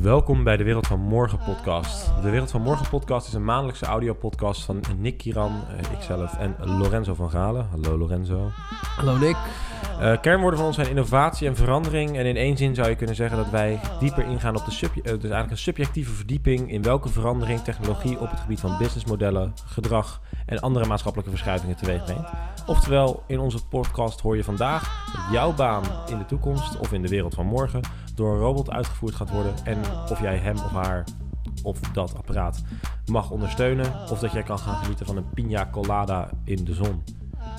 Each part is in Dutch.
Welkom bij de Wereld van Morgen podcast. De Wereld van Morgen podcast is een maandelijkse audiopodcast van Nick Kiran, eh, ikzelf en Lorenzo van Galen. Hallo Lorenzo. Hallo Nick. Eh, kernwoorden van ons zijn innovatie en verandering. En in één zin zou je kunnen zeggen dat wij dieper ingaan op de eh, dus eigenlijk een subjectieve verdieping in welke verandering technologie op het gebied van businessmodellen, gedrag en andere maatschappelijke verschuivingen teweeg brengt. Oftewel, in onze podcast hoor je vandaag dat jouw baan in de toekomst of in de wereld van morgen door een robot uitgevoerd gaat worden en of jij hem of haar of dat apparaat mag ondersteunen of dat jij kan gaan genieten van een pina colada in de zon.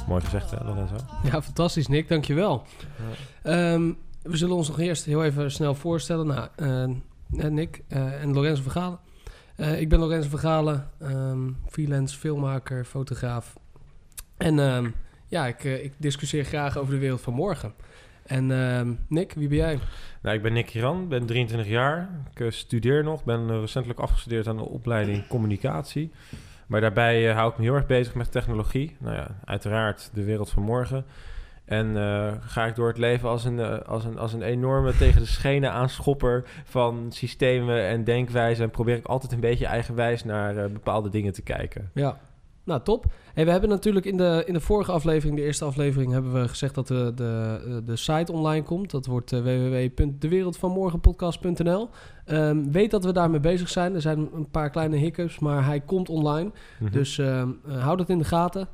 Mooi gezegd, hè, Lorenzo? Ja, fantastisch Nick, dankjewel. Ehm we zullen ons nog eerst heel even snel voorstellen. Nou, eh, eh, Nick eh, en Lorenzo Vergalen. Eh ik ben Lorenzo Vergalen, ehm freelance filmmaker, fotograaf. En ehm, ja, ik, eh, ik discussieer graag over de wereld van morgen. En ehm, Nick, wie ben jij? Nou, ik ben Nick Kiran, ben 23 jaar. Ik studeer nog, ben recentelijk afgestudeerd aan de opleiding communicatie. Maar daarbij eh, hou ik me heel erg bezig met technologie. Nou ja, uiteraard de wereld van morgen. En eh, ga ik door het leven als een, eh, als, een, als een enorme tegen de schenen aanschopper van systemen en denkwijzen. En probeer ik altijd een beetje eigenwijs naar bepaalde dingen te kijken. Ja, nou top. Hey, we hebben natuurlijk in de, in de vorige aflevering, de eerste aflevering, hebben we gezegd dat de, de, de site online komt. Dat wordt uh, www.dewereldvanmorgenpodcast.nl. Ehm, weet dat we daarmee bezig zijn. Er zijn een paar kleine hiccups, maar hij komt online. Mhm. Dus ehm, eh, houd het in de gaten.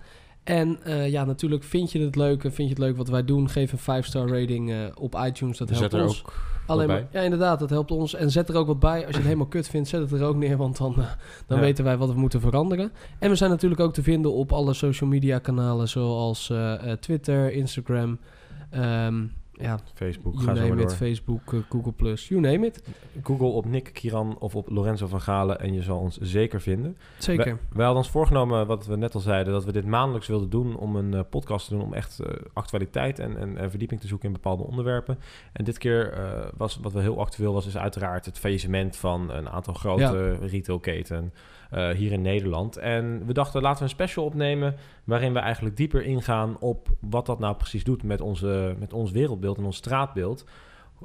En eh, ja, natuurlijk vind je het leuk en vind je het leuk wat wij doen. Geef een 5-star rating eh, op iTunes. Dat helpt ons. ook Alleen maar, ja, inderdaad, dat helpt ons. En zet er ook wat bij. Als je het helemaal kut vindt, zet het er ook neer, want dan, eh, dan Ja. weten wij wat we moeten veranderen. En we zijn natuurlijk ook te vinden op alle social media kanalen, zoals eh, eh, Twitter, Instagram, ehm, ja, Facebook, ga zo maar name door. it, Facebook, eh, Google+, you name it. Google op Nick Kiran of op Lorenzo van Galen en je zal ons zeker vinden. Zeker. Wij, wij hadden ons voorgenomen, wat we net al zeiden, dat we dit maandelijks wilden doen om een eh, podcast te doen om echt eh, actualiteit en, en, en verdieping te zoeken in bepaalde onderwerpen. En dit keer was wat wel heel actueel was, is uiteraard het faillissement van een aantal grote retailketen eh, hier in Nederland. En we dachten, laten we een special opnemen waarin we eigenlijk dieper ingaan op wat dat nou precies doet met, onze, met ons wereldbeeld en ons straatbeeld.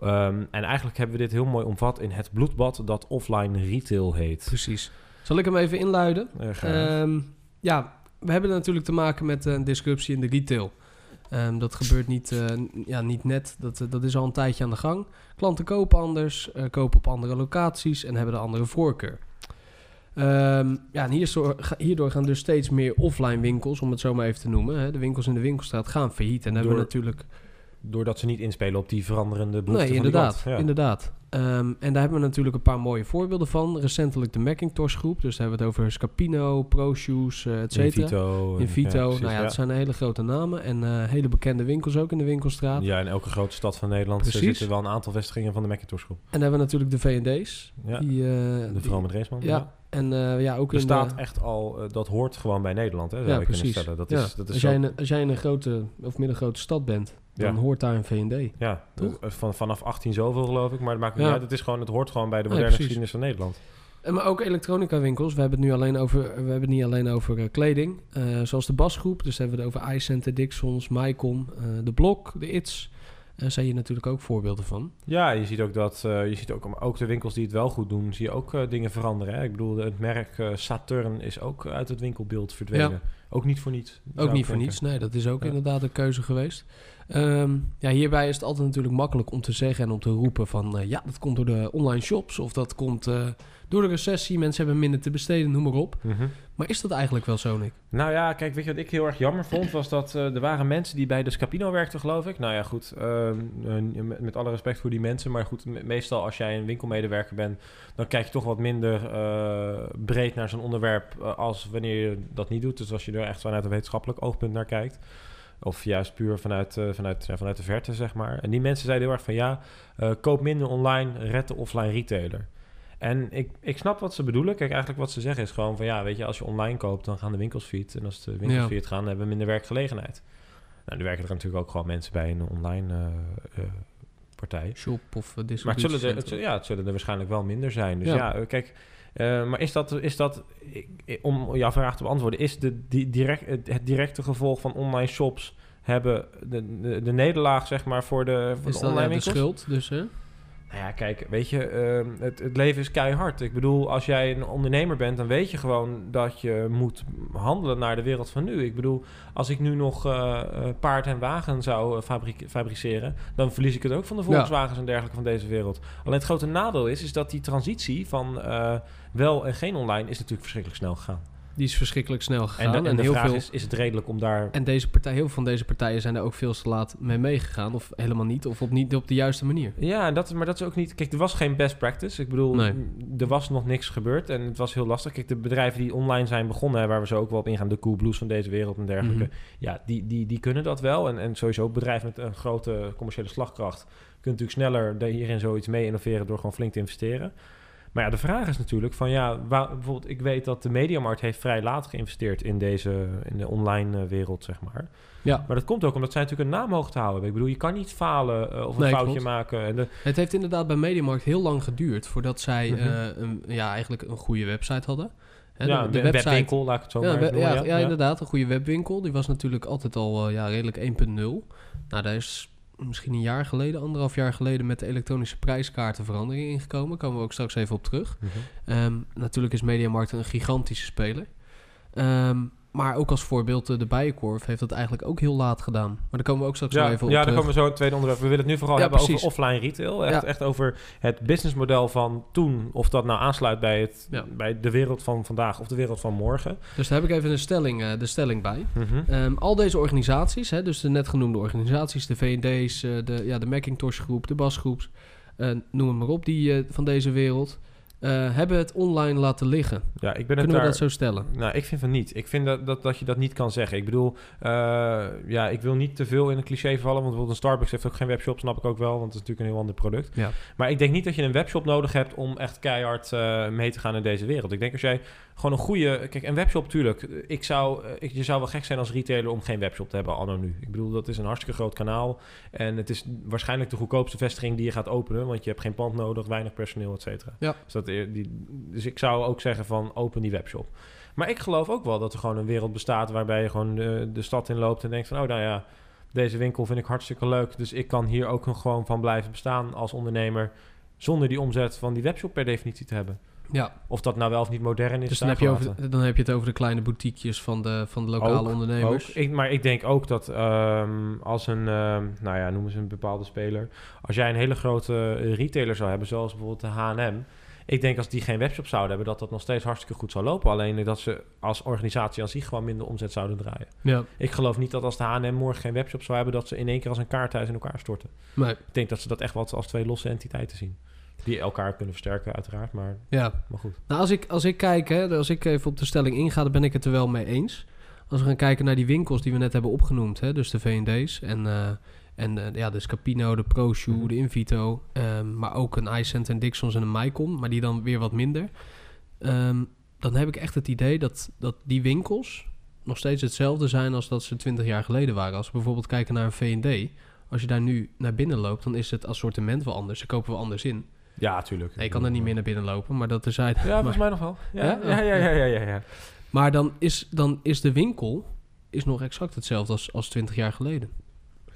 Ehm, en eigenlijk hebben we dit heel mooi omvat in het bloedbad dat offline retail heet. Precies. Zal ik hem even inluiden? Eh, graag. Ehm, ja, we hebben natuurlijk te maken met een disruptie in de retail. Ehm, dat gebeurt niet, eh, ja, niet net, dat, eh, dat is al een tijdje aan de gang. Klanten kopen anders, eh, kopen op andere locaties en hebben de andere voorkeur. Ehm, ja, en hierdoor, ga- hierdoor gaan dus steeds meer offline winkels, om het zo maar even te noemen. Hè, de winkels in de winkelstraat gaan failliet. En dan hebben we Door- natuurlijk Doordat ze niet inspelen op die veranderende behoeften Nee, van die inderdaad. Ja. inderdaad. Ehm, en daar hebben we natuurlijk een paar mooie voorbeelden van. Recentelijk de Macintosh groep. Dus daar hebben we het over Scapino, ProShoes, eh et cetera. Invito. Invito. ja, precies, nou ja, ja. dat zijn hele grote namen. En eh, hele bekende winkels ook in de winkelstraat. Ja, in elke grote stad van Nederland eh, Precies. zitten wel een aantal vestigingen van de Macintosh groep. En dan hebben we natuurlijk de V&D's. Ja, Die, de vrouw met Reesman. Ja, en eh, ja, ook in Bestaat de... echt al, eh, dat hoort gewoon bij Nederland, hè, zou Ja, je kunnen precies. stellen. Dat ja. is, dat is als, jij in, als jij in een grote of middelgrote stad bent, dan Ja. hoort daar een V&D. ja, Toch? eh, van, vanaf 18 zoveel geloof ik, maar dat maakt niet Ja. uit. Het, is gewoon, het hoort gewoon bij de moderne precies. geschiedenis van Nederland. En maar ook elektronica winkels. We hebben het nu alleen over, we hebben het niet alleen over eh, kleding. Eh, zoals de Basgroep. Dus hebben we het over iCenter, Dixons, Mycon, eh, de Blok, de Its. Daar zijn hier natuurlijk ook voorbeelden van. Ja, je ziet ook dat, eh, je ziet ook, ook de winkels die het wel goed doen, zie je ook eh, dingen veranderen. Hè? Ik bedoel, het merk eh, Saturn is ook uit het winkelbeeld verdwenen. Ook niet voor niets. Ook niet voor niets. Nee, dat is ook Ja. inderdaad een keuze geweest. Ehm, ja, hierbij is het altijd natuurlijk makkelijk om te zeggen en om te roepen van... eh, ja, dat komt door de online shops of dat komt eh, door de recessie. Mensen hebben minder te besteden, noem maar op. Mhm. Maar is dat eigenlijk wel zo, Nick? Nou ja, kijk, weet je wat ik heel erg jammer vond? Was dat eh, er waren mensen die bij de Scapino werkten, geloof ik. Nou ja, goed, ehm, eh, met, alle respect voor die mensen. Maar goed, me- meestal als jij een winkelmedewerker bent... dan kijk je toch wat minder breed naar zo'n onderwerp... als wanneer je dat niet doet. Dus als je er echt vanuit een wetenschappelijk oogpunt naar kijkt... Of juist puur vanuit, eh, vanuit, ja, vanuit de verte, zeg maar. En die mensen zeiden heel erg van ja, eh, koop minder online, red de offline retailer. En ik, ik snap wat ze bedoelen. Kijk, eigenlijk wat ze zeggen is gewoon van ja, weet je, als je online koopt, dan gaan de winkels failliet. En als de winkels Ja. gaan, dan hebben we minder werkgelegenheid. Nou, nu werken er natuurlijk ook gewoon mensen bij een online eh, partij. Shop of uh, Maar het zullen, er, het, ja, het zullen er waarschijnlijk wel minder zijn. Dus Ja. ja, kijk, Eh, maar is dat, is dat om jouw vraag te beantwoorden, is de, die direct, het, directe gevolg van online shops hebben de, de, de nederlaag, zeg maar, voor de, voor Is de online winkels? schuld? Dus, hè? Nou ja, kijk, weet je, ehm, het, het leven is keihard. Ik bedoel, als jij een ondernemer bent, dan weet je gewoon dat je moet handelen naar de wereld van nu. Ik bedoel, als ik nu nog eh, eh, paard en wagen zou fabri- fabriceren, dan verlies ik het ook van de Ja. Volkswagens en dergelijke van deze wereld. Alleen het grote nadeel is, is dat die transitie van wel en geen online is natuurlijk verschrikkelijk snel gegaan. Die is verschrikkelijk snel En, gegaan. de, En, en de heel vraag veel, is, is het redelijk om daar... en deze partij, heel veel van deze partijen zijn er ook veel te laat mee meegegaan. Of helemaal niet. Of op, niet op de juiste manier. Ja, dat, maar dat is ook niet... Kijk, er was geen best practice. Ik bedoel, Nee. er was nog niks gebeurd en het was heel lastig. Kijk, de bedrijven die online zijn begonnen, waar we zo ook wel op ingaan, de Coolblues van deze wereld en dergelijke, Mhm. ja, die, die, die kunnen dat wel. En, en sowieso bedrijven met een grote commerciële slagkracht kunnen natuurlijk sneller hierin zoiets mee innoveren door gewoon flink te investeren. Maar ja, de vraag is natuurlijk van ja, waar, bijvoorbeeld ik weet dat de Mediamarkt heeft vrij laat geïnvesteerd in deze in de online eh, wereld, zeg maar. Ja, Maar dat komt ook omdat zij natuurlijk een naam hoog te houden. Ik bedoel, je kan niet falen eh, of een Nee, foutje klopt. maken. En de, het heeft inderdaad bij Mediamarkt heel lang geduurd voordat zij Mhm. eh, een, ja, eigenlijk een goede website hadden. Hè, ja, de, webwinkel, laat ik het zo Ja, maar even ja, noemen, ja, inderdaad. Een goede webwinkel. Die was natuurlijk altijd al ja, redelijk 1.0. Nou, daar is misschien een jaar geleden, anderhalf jaar geleden... met de elektronische prijskaarten verandering ingekomen. Daar komen we ook straks even op terug. Mhm. Ehm, natuurlijk is Mediamarkt een gigantische speler. Ehm, maar ook als voorbeeld, eh, de Bijenkorf heeft dat eigenlijk ook heel laat gedaan. Maar daar komen we ook straks Ja, even op ja, daar terug. komen we zo in het tweede onderwerp. We willen het nu vooral Ja, hebben precies. over offline retail. Echt, Ja. echt over het businessmodel van toen. Of dat nou aansluit bij, het, bij de wereld van vandaag of de wereld van morgen. Dus daar heb ik even een stelling, eh, de stelling bij. Mhm. Ehm, al deze organisaties, hè, dus de net genoemde organisaties, de V&D's, eh, de, ja, de Macintosh groep, de Bas groeps, eh, noem het maar op, die van deze wereld, eh, hebben het online laten liggen. Ja, ik ben het Kunnen we daar... dat zo stellen? Nou, ik vind van niet. Ik vind dat, dat, dat je dat niet kan zeggen. Ik bedoel, eh, ja, ik wil niet te veel in een cliché vallen. Want bijvoorbeeld een Starbucks heeft ook geen webshop, snap ik ook wel. Want het is natuurlijk een heel ander product. Ja. Maar ik denk niet dat je een webshop nodig hebt om echt keihard eh, mee te gaan in deze wereld. Ik denk als jij gewoon een goede... Kijk, een webshop, tuurlijk. Ik zou, eh, ik, je zou wel gek zijn als retailer om geen webshop te hebben anno nu. Ik bedoel, dat is een hartstikke groot kanaal. En het is waarschijnlijk de goedkoopste vestiging die je gaat openen. Want je hebt geen pand nodig, weinig personeel, et cetera. Ja. Dus, dat, eh, die, dus ik zou ook zeggen van open die webshop. Maar ik geloof ook wel dat er gewoon een wereld bestaat waarbij je gewoon de, de stad in loopt en denkt van, oh nou ja, deze winkel vind ik hartstikke leuk. Dus ik kan hier ook gewoon van blijven bestaan als ondernemer zonder die omzet van die webshop per definitie te hebben. Ja, Of dat nou wel of niet modern is. dus dan heb, je over, dan heb je het over de kleine boutiquejes van de, van de lokale Ook, ondernemers. Ook. Ik, maar ik denk ook dat ehm, als een, ehm, nou ja, noemen ze een bepaalde speler. Als jij een hele grote retailer zou hebben, zoals bijvoorbeeld de H&M. Ik denk als die geen webshop zouden hebben, dat dat nog steeds hartstikke goed zou lopen. Alleen dat ze als organisatie aan zich gewoon minder omzet zouden draaien. Ja, Ik geloof niet dat als de H&M morgen geen webshop zou hebben, dat ze in één keer als een kaarthuis in elkaar storten. maar, Ik denk dat ze dat echt wat als twee losse entiteiten zien. Die elkaar kunnen versterken, uiteraard. Maar, ja. maar goed. Nou, als ik, als ik kijk, hè, als ik even op de stelling inga, dan ben ik het er wel mee eens. Als we gaan kijken naar die winkels die we net hebben opgenoemd, hè, dus de V&D's en, eh, en eh, ja, de Scapino, de ProShoe, Mhm. de Invito, ehm, maar ook een iCent en Dixons en een Mycon, maar die dan weer wat minder. Ehm, dan heb ik echt het idee dat, dat die winkels nog steeds hetzelfde zijn als dat ze 20 jaar geleden waren. Als we bijvoorbeeld kijken naar een V&D, als je daar nu naar binnen loopt, dan is het assortiment wel anders. Ze kopen wel anders in. Ja, tuurlijk. Nee, je kan er niet meer naar binnen lopen, maar dat terzijde. Ja, Maar- volgens mij nog wel. Ja, Ja? ja, ja, ja, ja, ja. Maar dan is, dan is de winkel is nog exact hetzelfde als, als 20 jaar geleden.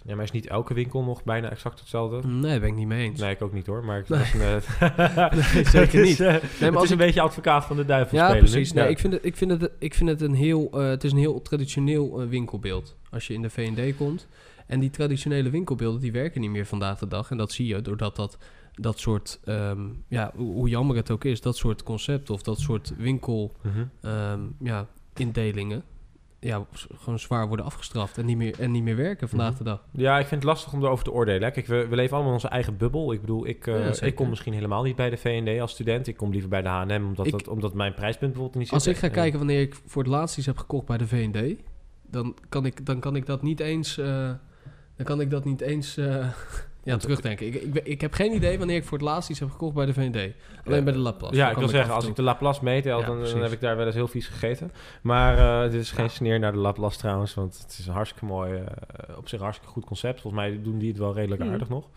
Ja, maar is niet elke winkel nog bijna exact hetzelfde? Nee, ben ik niet mee eens. Nee, ik ook niet hoor, maar ik Nee. is een, Nee, zeker het niet. is, Nee, het maar is als een ik, beetje advocaat van de duivel ja, spelen. precies. Nee, Ja. ik, vind het, ik, vind het, ik vind het een heel, eh, het is een heel traditioneel eh, winkelbeeld. Als je in de V&D komt. En die traditionele winkelbeelden, die werken niet meer vandaag de dag. En dat zie je doordat dat, dat soort, ehm, ja, hoe, jammer het ook is, dat soort concepten of dat soort winkel, Mhm. ehm, ja, indelingen, ja, gewoon zwaar worden afgestraft en niet meer, en niet meer werken vandaag Mhm. de dag. Ja, ik vind het lastig om erover te oordelen. hè. Kijk, we, we leven allemaal in onze eigen bubbel. Ik bedoel, ik, eh, Ja, ik kom misschien helemaal niet bij de V&D als student. Ik kom liever bij de H&M, omdat, Ik- dat, omdat mijn prijspunt bijvoorbeeld niet zit. Als ik ga En- kijken wanneer ik voor het laatst iets heb gekocht bij de V&D, dan kan ik, dan kan ik dat niet eens, eh, dan kan ik dat niet eens eh, ja, terugdenken. Ik, ik, ik heb geen idee wanneer ik voor het laatst iets heb gekocht bij de V&D. Alleen bij de Laplace. Ja, ik wil zeggen, als ik de Laplace meetel, Ja, dan, dan heb ik daar wel eens heel vies gegeten. Maar eh dit is geen sneer naar de Laplace trouwens, want het is een hartstikke mooi, eh, op zich hartstikke goed concept. Volgens mij doen die het wel redelijk Mhm. aardig nog.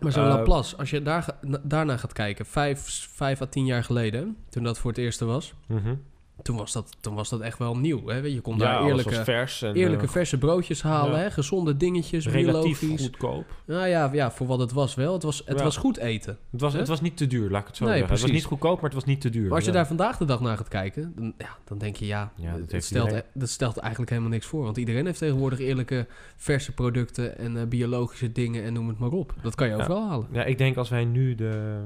Maar zo'n Eh, Laplace, als je daar, daarna gaat kijken, vijf, vijf à tien jaar geleden, toen dat voor het eerste was, Mhm. Toen was dat, toen was dat echt wel nieuw. Hè? Je kon daar eerlijke, was vers en eerlijke eh, verse broodjes halen, ja. hè? gezonde dingetjes, relatief biologisch. goedkoop. Nou ja, ja, voor wat het was wel. Het was, het Ja. was goed eten. Het was, Hè? het was niet te duur, laat ik het zo Nee, zeggen. Het was niet goedkoop, maar het was niet te duur. Maar als je daar vandaag de dag naar gaat kijken, dan, ja, dan denk je ja, dat stelt, iedereen. e- dat stelt eigenlijk helemaal niks voor. Want iedereen heeft tegenwoordig eerlijke verse producten en eh, biologische dingen en noem het maar op. Dat kan je overal halen. Ja, ik denk als wij nu de,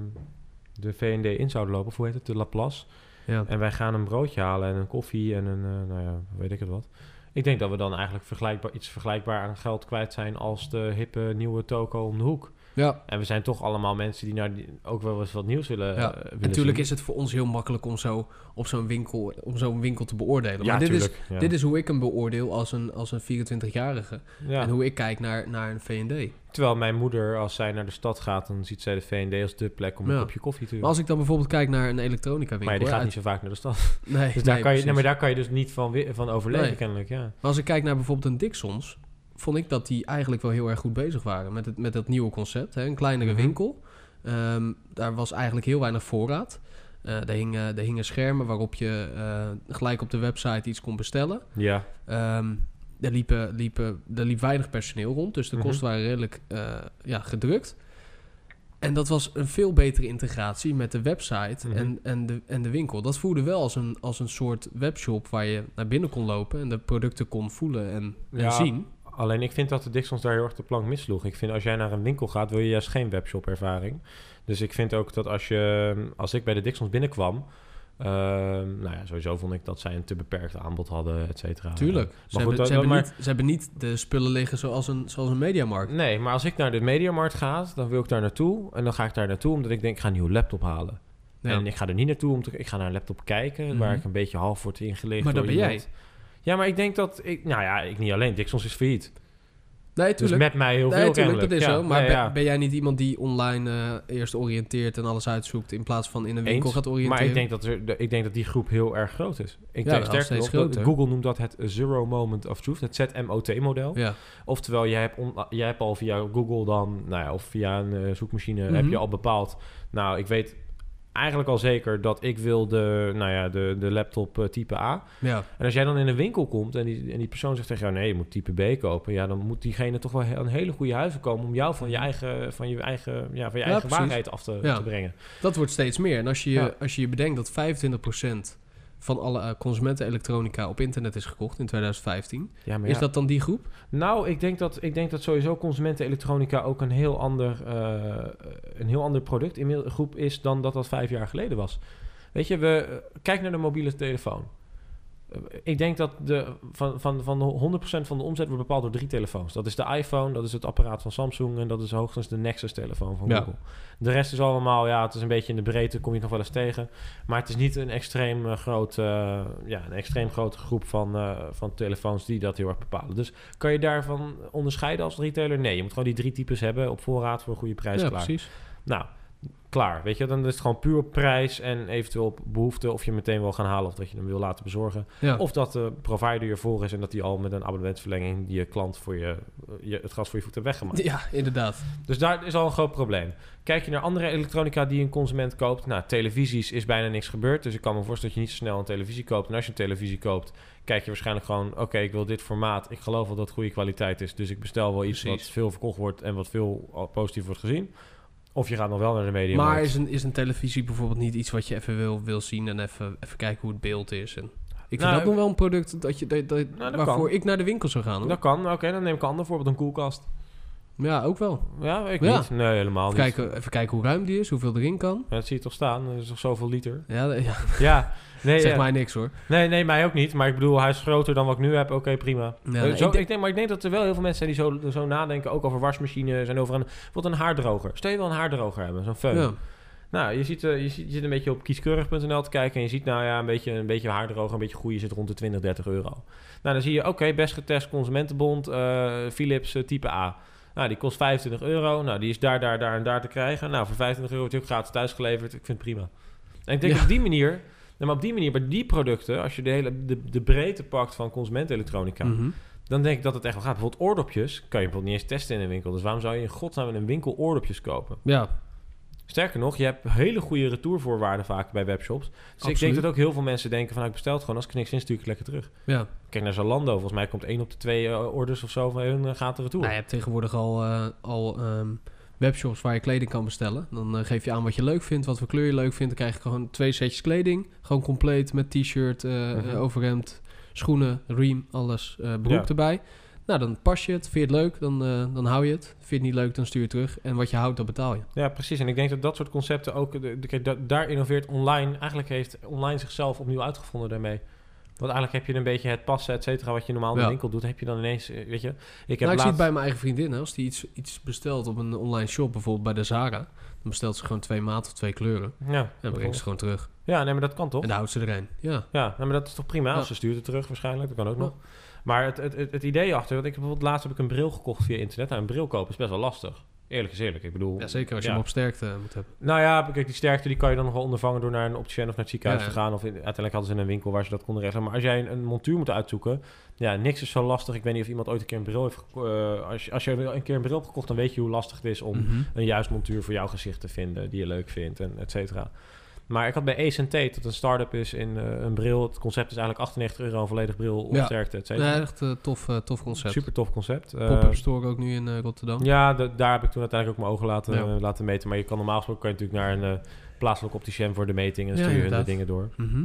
de V&D in zouden lopen, of hoe heet het, de Laplace... Ja. En wij gaan een broodje halen en een koffie en een, eh, nou ja, weet ik het wat. Ik denk dat we dan eigenlijk vergelijkbaar, iets vergelijkbaar aan geld kwijt zijn als de hippe nieuwe toko om de hoek. Ja. En we zijn toch allemaal mensen die, naar die ook wel eens wat nieuws willen, Ja, eh, willen Natuurlijk zien. is het voor ons heel makkelijk om zo op zo'n winkel, om zo'n winkel te beoordelen. Ja, maar dit is, ja. dit is hoe ik hem beoordeel als een, als een 24-jarige. Ja. En hoe ik kijk naar, naar een V&D. Terwijl mijn moeder, als zij naar de stad gaat, dan ziet zij de V&D als de plek om een kopje koffie te Maar doen. als ik dan bijvoorbeeld kijk naar een elektronica winkel... Maar ja, die gaat hè, niet zo vaak naar de stad. Nee, Dus daar, nee, kan je, nee, maar daar kan je dus niet van, van overleven, Nee. kennelijk. Ja. Maar als ik kijk naar bijvoorbeeld een Dixons, vond ik dat die eigenlijk wel heel erg goed bezig waren met het, met het nieuwe concept. Hè? Een kleinere Mhm. winkel. Ehm, daar was eigenlijk heel weinig voorraad. Eh er, hingen, er hingen schermen waarop je eh, gelijk op de website iets kon bestellen. ja. Ehm, er, liepen, liepen, er liep weinig personeel rond, dus de Mhm. kosten waren redelijk eh, ja, gedrukt. En dat was een veel betere integratie met de website Mhm. en, en, de, en de winkel. Dat voelde wel als een, als een soort webshop waar je naar binnen kon lopen en de producten kon voelen en, en Ja, zien. Alleen ik vind dat de Dixons daar heel erg de plank missloeg. Ik vind als jij naar een winkel gaat, wil je juist geen webshop ervaring. Dus ik vind ook dat als je, als ik bij de Dixons binnenkwam, ehm, nou ja, sowieso vond ik dat zij een te beperkt aanbod hadden, et cetera. Tuurlijk. Ze, goed, hebben, ze, hebben maar- niet, ze hebben niet de spullen liggen zoals een, zoals een mediamarkt. Nee, maar als ik naar de Mediamarkt ga, dan wil ik daar naartoe. En dan ga ik daar naartoe omdat ik denk, ik ga een nieuwe laptop halen. Ja. En ik ga er niet naartoe om te... Ik ga naar een laptop kijken, Mhm. waar ik een beetje half word ingelicht Maar dat ben jij. Ja, maar ik denk dat... Ik, nou ja, ik niet alleen. Dixons is failliet. nee, Dus tuurlijk. met mij heel nee, veel tuurlijk, dat is zo. Maar ja, ben, jij niet iemand die online eh, eerst oriënteert en alles uitzoekt... in plaats van in een winkel Eens, gaat oriënteren? Maar ik denk, dat er, de- ik denk dat die groep heel erg groot is. Ik Ja, denk sterker nog, groter. Google noemt dat het Zero Moment of Truth, het ZMOT-model. Ja. Oftewel, jij hebt, on- jij hebt al via Google dan, nou ja, of via een eh, zoekmachine, Mhm. heb je al bepaald. Nou, ik weet eigenlijk al zeker dat ik wil de, nou ja, de, de laptop eh, type A. ja. En als jij dan in een winkel komt en die, en die persoon zegt tegen jou, nee, je moet type B kopen. Ja, dan moet diegene toch wel he- een hele goede huizen komen om jou van je eigen, van je eigen, ja, van je Ja, eigen precies. waarheid af te, Ja. te brengen. Dat wordt steeds meer. En als je als je, je bedenkt dat 25% van alle eh, consumentenelektronica op internet is gekocht in 2015... Ja, maar is dat dan die groep? Nou, ik denk dat, ik denk dat sowieso consumentenelektronica ook een heel ander, eh, een heel ander product in groep is dan dat dat vijf jaar geleden was. Weet je, we, eh, kijk naar de mobiele telefoon. Eh, Ik denk dat de, van, van, van de 100% van de omzet wordt bepaald door drie telefoons. Dat is de iPhone, dat is het apparaat van Samsung en dat is hoogstens de Nexus-telefoon van Ja. Google. De rest is allemaal, ja, het is een beetje in de breedte, kom je nog wel eens tegen. Maar het is niet een extreem, eh, groot, eh, ja, een extreem grote groep van, van telefoons die dat heel erg bepalen. Dus kan je daarvan onderscheiden als retailer? Nee, je moet gewoon die drie types hebben op voorraad voor een goede prijs ja, klaar. precies. Nou, klaar. Weet je, dan is het gewoon puur op prijs en eventueel op behoefte of je meteen wil gaan halen of dat je hem wil laten bezorgen. Ja. Of dat de provider ervoor is en dat die al met een abonnementsverlenging die je klant voor je, je het gas voor je voet heeft weggemaakt. ja, inderdaad. Dus daar is al een groot probleem. Kijk je naar andere elektronica die een consument koopt. Nou, televisies is bijna niks gebeurd. Dus ik kan me voorstellen dat je niet zo snel een televisie koopt. En als je een televisie koopt, kijk je waarschijnlijk gewoon... oké, ik wil dit formaat. Ik geloof wel dat het goede kwaliteit is. Dus ik bestel wel iets Precies. wat veel verkocht wordt... en wat veel positief wordt gezien. Of je gaat nog wel naar de media. Maar is een, is een televisie bijvoorbeeld niet iets wat je even wil, wil zien... en even, even kijken hoe het beeld is? En ik vind Nou, dat nog wel een product dat je, dat, dat- dat waarvoor kan. ik naar de winkel zou gaan. Hoor. Dat kan. Oké, dan neem ik een ander voorbeeld. Een koelkast. Ja, ook wel. Ja, ik Ja. niet. Nee, helemaal Even niet. kijken, even kijken hoe ruim die is, hoeveel erin kan. Ja, dat zie je toch staan. Er is toch zoveel liter. Ja, ja Ja. Nee, zeg ja. mij niks hoor. nee, nee, mij ook niet. Maar ik bedoel, hij is groter dan wat ik nu heb. Oké, prima. Ja, Eh, ik zo, ik, denk- denk, maar ik denk dat er wel heel veel mensen zijn die zo, zo nadenken, ook over wasmachines en over een, bijvoorbeeld een haardroger. Stel je wel een haardroger hebben, zo'n ja. Nou, je, ziet, eh, je, ziet, je zit een beetje op kieskeurig.nl te kijken en je ziet nou ja, een beetje, een beetje haardroger, een beetje goede zit rond de 20, 30 euro. Nou, dan zie je, oké, best getest Consumentenbond, eh, Philips type A. Nou, die kost 25 euro. Nou, die is daar, daar, daar en daar te krijgen. Nou, voor 25 euro wordt die ook gratis thuisgeleverd. Ik vind het prima. En ik denk Ja. op die manier, maar op die manier, bij die producten, als je de hele de, de breedte pakt van consumentenelektronica, Mhm. dan denk ik dat het echt wel gaat. Bijvoorbeeld oordopjes kan je bijvoorbeeld niet eens testen in een winkel. Dus waarom zou je in godsnaam in een winkel oordopjes kopen? Ja, Sterker nog, je hebt hele goede retourvoorwaarden vaak bij webshops. Dus ik denk Absoluut. dat ook heel veel mensen denken van... nou, ik bestel het gewoon. Als ik er niks in, stuur ik lekker terug. ja. Kijk naar Zalando. Volgens mij komt één op de twee eh, orders of zo van hun eh, gaat er retour. Nou, je hebt tegenwoordig al, eh, al ehm, webshops waar je kleding kan bestellen. Dan eh, geef je aan wat je leuk vindt, wat voor kleur je leuk vindt. Dan krijg je gewoon twee setjes kleding. Gewoon compleet met t-shirt, eh, Mhm. eh, overhemd, schoenen, riem, alles. eh broek Ja. erbij. Nou, dan pas je het. Vind je het leuk, dan, eh, dan hou je het. Vind je het niet leuk, dan stuur je het terug. En wat je houdt, dat betaal je. Ja, precies. En ik denk dat dat soort concepten ook... De, daar innoveert online... Eigenlijk heeft online zichzelf opnieuw uitgevonden daarmee. Want eigenlijk heb je een beetje het passen, et cetera... wat je normaal in de winkel doet, heb je dan ineens... eh, Weet je, ik heb nou, ik zie laatst... het bij mijn eigen vriendin. Als die iets, iets bestelt op een online shop, bijvoorbeeld bij de Zara... dan bestelt ze gewoon twee maten of twee kleuren. Ja, En dan brengt ze gewoon terug. ja, nee, maar dat kan toch? En dan houdt ze er een. Ja. Ja, nou, maar dat is toch prima? Als ze stuurt het terug waarschijnlijk, dat kan ook nog. Maar het, het, het, het idee achter... Want ik heb bijvoorbeeld laatst heb ik een bril gekocht via internet. Nou, een bril kopen is best wel lastig. Eerlijk is eerlijk. Ik bedoel... ja, zeker als je ja. hem op sterkte moet hebben. Nou ja, kijk, die sterkte die kan je dan nog wel ondervangen door naar een opticien of naar het ziekenhuis Ja, te gaan. Of in- uiteindelijk hadden ze in een winkel waar ze dat konden regelen. Maar als jij een, een montuur moet uitzoeken, ja, niks is zo lastig. Ik weet niet of iemand ooit een keer een bril heeft eh, als, je, als je een keer een bril hebt gekocht, dan weet je hoe lastig het is om Mhm. een juist montuur voor jouw gezicht te vinden die je leuk vindt en et cetera. Maar ik had bij Tate, dat een start-up is in eh, een bril. Het concept is eigenlijk 98 euro, een volledig bril, op Ja. sterkte, et cetera. Nee, echt eh, tof, eh, tof concept. Super tof concept. Pop-up store ook nu in Rotterdam. ja, de- daar heb ik toen uiteindelijk ook mijn ogen laten, Ja. laten meten. Maar je kan normaal gesproken kan je natuurlijk naar een plaatselijke opticien voor de meting en Ja, stuur je de dingen door. Mhm.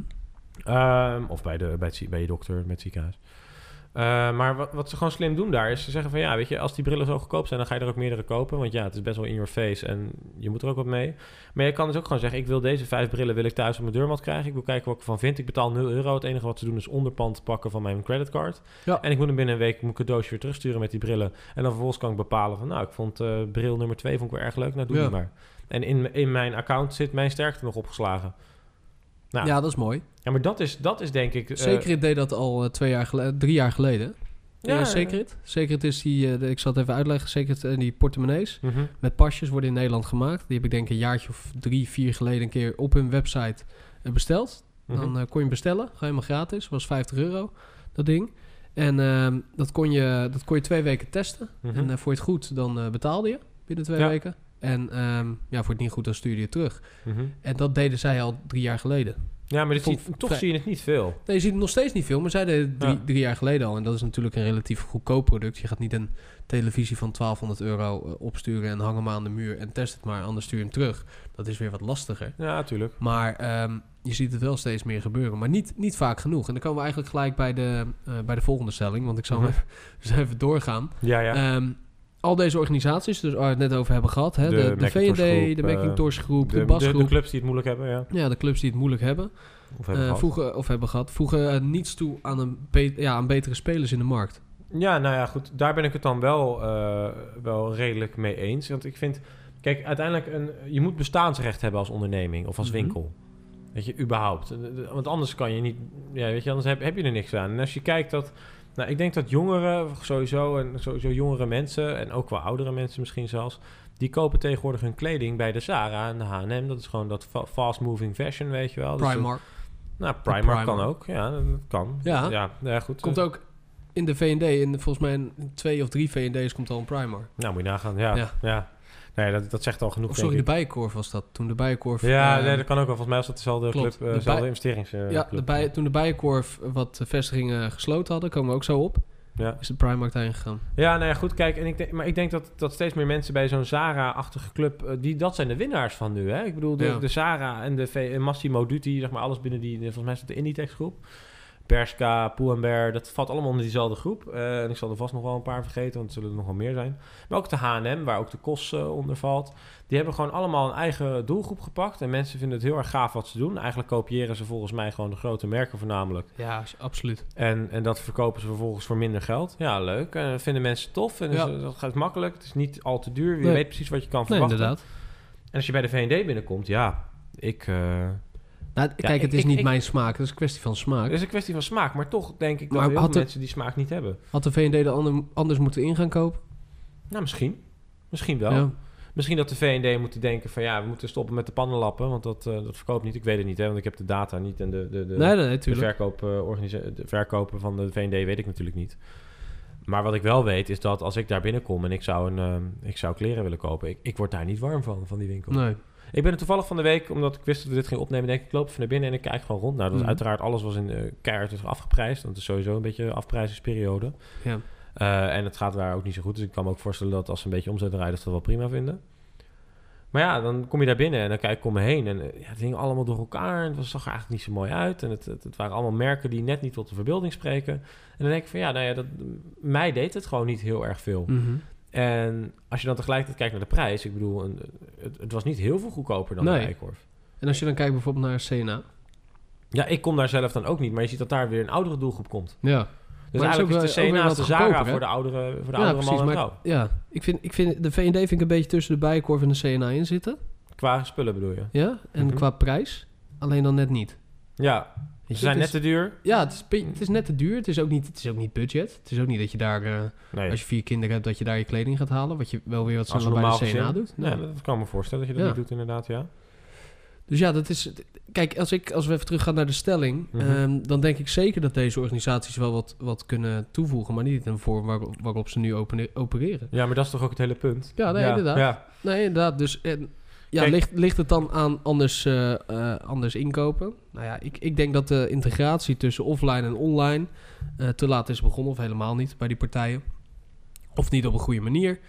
Ehm, of bij, de, bij, het, bij je dokter, met het ziekenhuis. Eh, maar wat, wat ze gewoon slim doen daar is ze zeggen van ja, weet je, als die brillen zo goedkoop zijn, dan ga je er ook meerdere kopen. Want ja, het is best wel in your face en je moet er ook wat mee. Maar je kan dus ook gewoon zeggen, ik wil deze vijf brillen wil ik thuis op mijn deurmat krijgen. Ik wil kijken wat ik ervan vind. Ik betaal 0 euro. Het enige wat ze doen is onderpand pakken van mijn creditcard. Ja. En ik moet hem binnen een week mijn cadeautje weer terugsturen met die brillen. En dan vervolgens kan ik bepalen van nou, ik vond eh, bril nummer 2 vond ik wel erg leuk. Nou, doe Ja. die maar. En in, in mijn account zit mijn sterkte nog opgeslagen. Nou, Ja, dat is mooi. ja, maar dat is, dat is denk ik... eh, Secret deed dat al eh, twee jaar geleden, drie jaar geleden. Ja, Ja, Secret. Secret is die, de- ik zal het even uitleggen. Secret en die portemonnees mhm. met pasjes worden in Nederland gemaakt. Die heb ik denk een jaartje of drie, vier geleden een keer op hun website besteld. Mhm. Dan kon je bestellen, gewoon helemaal gratis. Was 50 euro, dat ding. En ehm, dat, kon je, dat kon je twee weken testen. Mhm. En voor je het goed, dan betaalde je binnen twee Ja. weken. En ehm, ja, voor het niet goed, dan stuurde je het terug. Mhm. En dat deden zij al drie jaar geleden. Ja, maar dit Vond- zie- toch vrij- zie je het niet veel. Nee, je ziet het nog steeds niet veel, maar zij deden het drie, Ja. drie jaar geleden al. En dat is natuurlijk een relatief goedkoop product. Je gaat niet een televisie van 1200 euro eh, opsturen en hang hem aan de muur en test het maar, anders stuur je hem terug. Dat is weer wat lastiger. Ja, natuurlijk. Maar ehm, je ziet het wel steeds meer gebeuren, maar niet, niet vaak genoeg. En dan komen we eigenlijk gelijk bij de, eh, bij de volgende stelling, want ik zal Mhm. even, dus even doorgaan. Ja, ja. Ehm, al deze organisaties, dus waar we het net over hebben gehad, hè, De de, de, groep, de eh, Macintosh groep, de, de, Bas de, clubs die het moeilijk hebben, ja. ja, de clubs die het moeilijk hebben. Of hebben Eh, gehad. voegen, of hebben gehad, voegen eh, niets toe aan, een ja, aan betere spelers in de markt. Ja, nou ja, goed. Daar ben ik het dan wel, eh, wel redelijk mee eens. Want ik vind... Kijk, uiteindelijk... Een, je moet bestaansrecht hebben als onderneming of als Mhm. winkel. Weet je, überhaupt. Eh, eh, Want anders kan je niet... Ja, weet je, anders heb, heb je er niks aan. En als je kijkt dat... Nou, ik denk dat jongeren sowieso... En sowieso jongere mensen... En ook wel oudere mensen misschien zelfs... Die kopen tegenwoordig hun kleding bij de Zara en de H&M. Dat is gewoon dat fa- fast-moving fashion, weet je wel. Dus dat- Primark. nou, Primark, Primark. kan ook. Ja, dat kan. Ja. ja, ja goed. Komt ook in de V&D, in volgens mij in twee of drie V&D's komt al een Primark. Nou, moet je nagaan. Ja, ja. Ja. Nee, dat, dat zegt al genoeg, Of sorry, de. Bijenkorf was dat. Toen de Bijenkorf... Ja, eh, nee, dat kan ook wel. Volgens mij was dat dezelfde klopt. club, eh, De dezelfde investeringsclub. ja, de bij, toen de Bijenkorf wat vestigingen gesloten hadden, komen we ook zo op, ja. is de Primark daarheen gegaan. ja, nou ja, goed, kijk. En ik denk, maar ik denk dat, dat steeds meer mensen bij zo'n Zara-achtige club... eh, die, dat zijn de winnaars van nu, hè? Ik bedoel, de, Ja. de Zara en de V- en Massimo Dutti, zeg maar, alles binnen die... Volgens mij is de Inditex Bershka, Pull&Bear, dat valt allemaal onder diezelfde groep. Eh, en ik zal er vast nog wel een paar vergeten, want er zullen er nog wel meer zijn. Maar ook de H&M, waar ook de KOS eh, onder valt. Die hebben gewoon allemaal een eigen doelgroep gepakt. En mensen vinden het heel erg gaaf wat ze doen. Eigenlijk kopiëren ze volgens mij gewoon de grote merken voornamelijk. Ja, absoluut. En, en dat verkopen ze vervolgens voor minder geld. Ja, leuk. En dat vinden mensen tof. En Ja. dus, dat gaat makkelijk. Het is niet al te duur. Je Nee. weet precies wat je kan Nee, verwachten. inderdaad. en als je bij de V&D binnenkomt, ja, ik... eh, Nou, kijk, het is ik- niet ik- mijn smaak, het is een kwestie van smaak. het is een kwestie van smaak. Maar toch denk ik dat Maar heel had veel de- mensen die smaak niet hebben. Had de V&D er ander- anders moeten in gaan kopen? Nou, misschien. Misschien wel. Ja. Misschien dat de V&D moeten denken van... ja, we moeten stoppen met de pannenlappen... want dat, eh, dat verkoopt niet. Ik weet het niet, hè, want ik heb de data niet... en de, de, de, nee, nee, de, verkoop, eh, organisa- de verkopen van de V&D weet ik natuurlijk niet. Maar wat ik wel weet is dat als ik daar binnenkom en ik zou, een, ehm, ik zou kleren willen kopen, ik, ik word daar niet warm van, van die winkel. Nee. Ik ben er toevallig van de week, omdat ik wist dat we dit gingen opnemen, denk ik, ik loop even naar binnen en ik kijk gewoon rond. Nou, dat was Mhm. uiteraard, alles was in eh keihard is afgeprijsd, want het is sowieso een beetje een afprijzingsperiode. Ja. Eh, en het gaat daar ook niet zo goed, dus ik kan me ook voorstellen dat als ze een beetje omzet rijden, dat ze dat wel prima vinden. Maar ja, dan kom je daar binnen en dan kijk ik om me heen en eh, ja, het hing allemaal door elkaar en het was- zag er eigenlijk niet zo mooi uit. En het, het, het waren allemaal merken die net niet tot de verbeelding spreken. En dan denk ik van ja, nou ja, dat, mij deed het gewoon niet heel erg veel. Mhm. En als je dan tegelijkertijd kijkt naar de prijs, ik bedoel, een, het, het was niet heel veel goedkoper dan Nee. de Eikorf. En als je dan kijkt bijvoorbeeld naar CNA. Ja, ik kom daar zelf dan ook niet, maar je ziet dat daar weer een oudere doelgroep komt. Ja. Dus Maar is eigenlijk ook is de wat de Zara goedkoper, voor de oudere, voor de ja, oudere man en vrouw. ja, ik vind, ik vind de V&D vind ik een beetje tussen de Bijenkorf en de CNA in zitten. Qua spullen bedoel je? Ja. En Mhm. qua prijs. Alleen dan net niet. Ja, ze zijn net te duur. Ja, het is, be- het is net te duur. Het is ook niet, het is ook niet budget. Het is ook niet dat je daar, eh, Nee, als je vier kinderen hebt, dat je daar je kleding gaat halen. Wat je wel weer wat sneller een bij de CNA doet. Ja, Ja. dat kan me voorstellen dat je dat Ja. niet doet inderdaad, ja. Dus ja, dat is. Kijk, als, ik, als we even teruggaan naar de stelling, Mhm. ehm, dan denk ik zeker dat deze organisaties wel wat, wat kunnen toevoegen, maar niet in een vorm waarop, waarop ze nu opereren. Ja, maar dat is toch ook het hele punt? Ja, nee, inderdaad. Ja. Nee, inderdaad. Dus en, ja, Kijk- ligt, ligt het dan aan anders, eh, eh, anders inkopen? Nou ja, ik, ik denk dat de integratie tussen offline en online eh, te laat is begonnen, of helemaal niet bij die partijen. Of niet op een goede manier.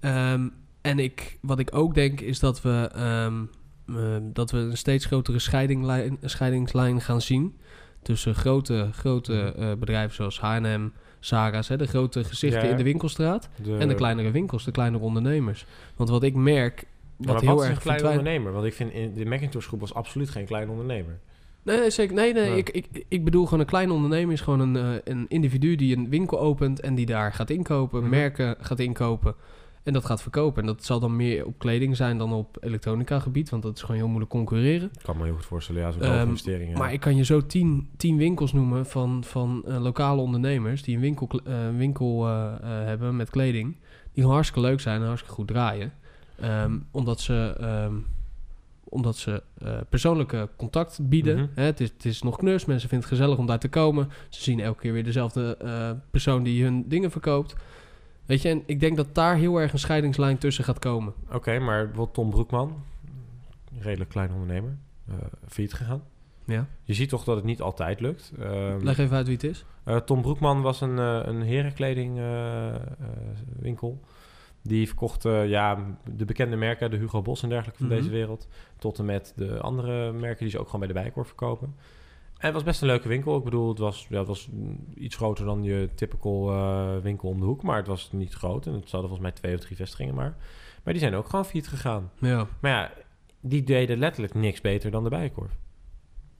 Ehm, en ik, wat ik ook denk is dat we, ehm, eh, dat we een steeds grotere scheidinglijn, scheidingslijn gaan zien tussen grote, grote bedrijven zoals H&M, Zara's, hè, de grote gezichten Ja. in de winkelstraat. De, En de kleinere winkels, de kleinere ondernemers. Want wat ik merk, Ja, wat maar heel wat is erg een verdwijnt... ondernemer? Want ik vind in de Macintosh groep was absoluut geen kleine ondernemer. Nee, nee, zeker. Nee, nee. Ja. Ik, ik, ik bedoel gewoon een kleine ondernemer is gewoon een, eh, een individu die een winkel opent en die daar gaat inkopen, Mhm. merken gaat inkopen en dat gaat verkopen. En dat zal dan meer op kleding zijn dan op elektronica gebied, want dat is gewoon heel moeilijk concurreren. Ik kan me heel goed voorstellen, ja, zo'n investeringen. Maar ik kan je zo tien, tien winkels noemen van, van eh, lokale ondernemers die een winkel, eh, winkel hebben met kleding. Die hartstikke leuk zijn en hartstikke goed draaien. Ehm, omdat ze, ehm, omdat ze eh, persoonlijke contact bieden. Mhm. Hè, het, is, het is nog knus, mensen vinden het gezellig om daar te komen. Ze zien elke keer weer dezelfde eh, persoon die hun dingen verkoopt. Weet je, en ik denk dat daar heel erg een scheidingslijn tussen gaat komen. Oké, maar bijvoorbeeld Tom Broekman, redelijk klein ondernemer, eh failliet gegaan. Ja. Je ziet toch dat het niet altijd lukt. Ehm, Leg even uit wie het is. Tom Broekman was een, een herenkledingwinkel. Die verkocht eh, ja, de bekende merken, de Hugo Boss en dergelijke van Mhm. deze wereld. Tot en met de andere merken die ze ook gewoon bij de Bijenkorf verkopen. En het was best een leuke winkel. Ik bedoel, het was, ja, het was iets groter dan je typical eh, winkel om de hoek. Maar het was niet groot. En het hadden volgens mij twee of drie vestigingen maar. Maar die zijn ook gewoon failliet gegaan. Ja. Maar ja, die deden letterlijk niks beter dan de Bijenkorf.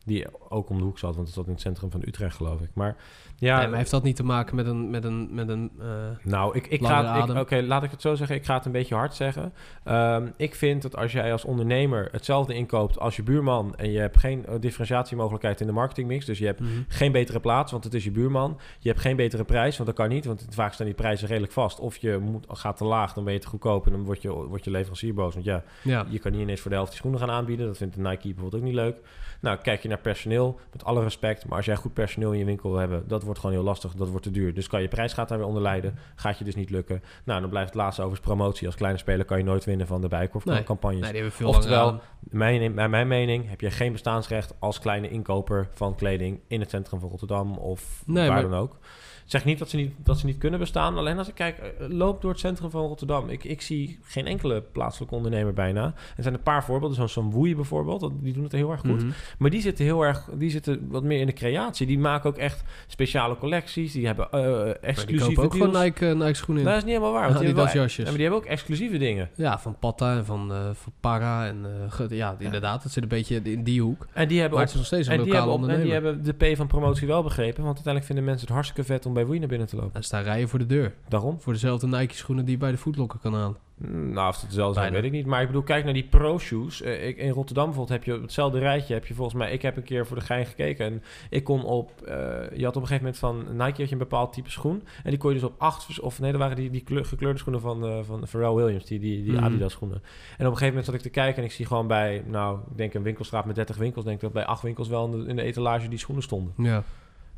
Die ook om de hoek zat, want het zat in het centrum van Utrecht, geloof ik. Maar ja, Nee, maar heeft dat niet te maken met een, met een, met een eh, nou, ik, ik ga... Oké, laat ik het zo zeggen. Ik ga het een beetje hard zeggen. Ehm, ik vind dat als jij als ondernemer hetzelfde inkoopt als je buurman... en je hebt geen eh, differentiatiemogelijkheid in de marketingmix... dus je hebt mhm. geen betere plaats, want het is je buurman. Je hebt geen betere prijs, want dat kan niet. Want vaak staan die prijzen redelijk vast. Of je moet, gaat te laag, dan ben je te goedkoop... en dan wordt je, wordt je leverancier boos. Want ja, ja. je kan niet ineens voor de helft die schoenen gaan aanbieden. Dat vindt de Nike bijvoorbeeld ook niet leuk. Nou, kijk je naar personeel, met alle respect. Maar als jij goed personeel in je winkel wil hebben, dat wordt gewoon heel lastig. Dat wordt te duur. Dus kan je prijs gaat daar weer onder lijden. Gaat je dus niet lukken. Nou, dan blijft het laatste over promotie. Als kleine speler kan je nooit winnen van de Bijenkorf Nee. Nee, die hebben veel Oftewel. Mijn, naar mijn mening heb je geen bestaansrecht als kleine inkoper van kleding in het centrum van Rotterdam of Nee, waar maar- dan ook. Zeg niet dat ze niet, dat ze niet kunnen bestaan. Alleen als ik kijk, eh, loop door het centrum van Rotterdam. Ik, ik zie geen enkele plaatselijke ondernemer bijna. Er zijn een paar voorbeelden, zoals zo'n Woei bijvoorbeeld. Die doen het heel erg goed. Mhm. Maar die zitten heel erg, die zitten wat meer in de creatie. Die maken ook echt speciale collecties. Die hebben die exclusieve kopen ook deals. gewoon Nike, eh, Nike schoenen in. Dat is niet helemaal waar. Want Ja, die, hebben wel, jasjes. maar die hebben ook exclusieve dingen. Ja, van Patta en van, van Para. En, ge- ja, inderdaad, het zit een beetje in die hoek. En die hebben Maar ook het is nog steeds een En die, lokale op- en die ondernemer. hebben de P van promotie wel begrepen. Want uiteindelijk vinden mensen het hartstikke vet om bij naar binnen te lopen. Er staan rijen voor de deur. Daarom? Voor dezelfde Nike schoenen die je bij de Footlocker kan halen. Mm, Nou, of het hetzelfde zijn, weet ik niet. Maar ik bedoel, kijk naar die pro-shoes. Eh, ik- in Rotterdam bijvoorbeeld heb je hetzelfde rijtje... heb je volgens mij... Ik heb een keer voor de gein gekeken. En ik kon op... eh, je had op een gegeven moment van Nike had je een bepaald type schoen. En die kon je dus op acht... Of nee, dat waren die, die kleur- gekleurde schoenen van, eh, van Pharrell Williams. Die, die, die Mhm. Adidas schoenen. En op een gegeven moment zat ik te kijken... en ik zie gewoon bij... Nou, ik denk een winkelstraat met 30 winkels... denk ik dat bij acht winkels wel in de, in de etalage die schoenen stonden. Ja.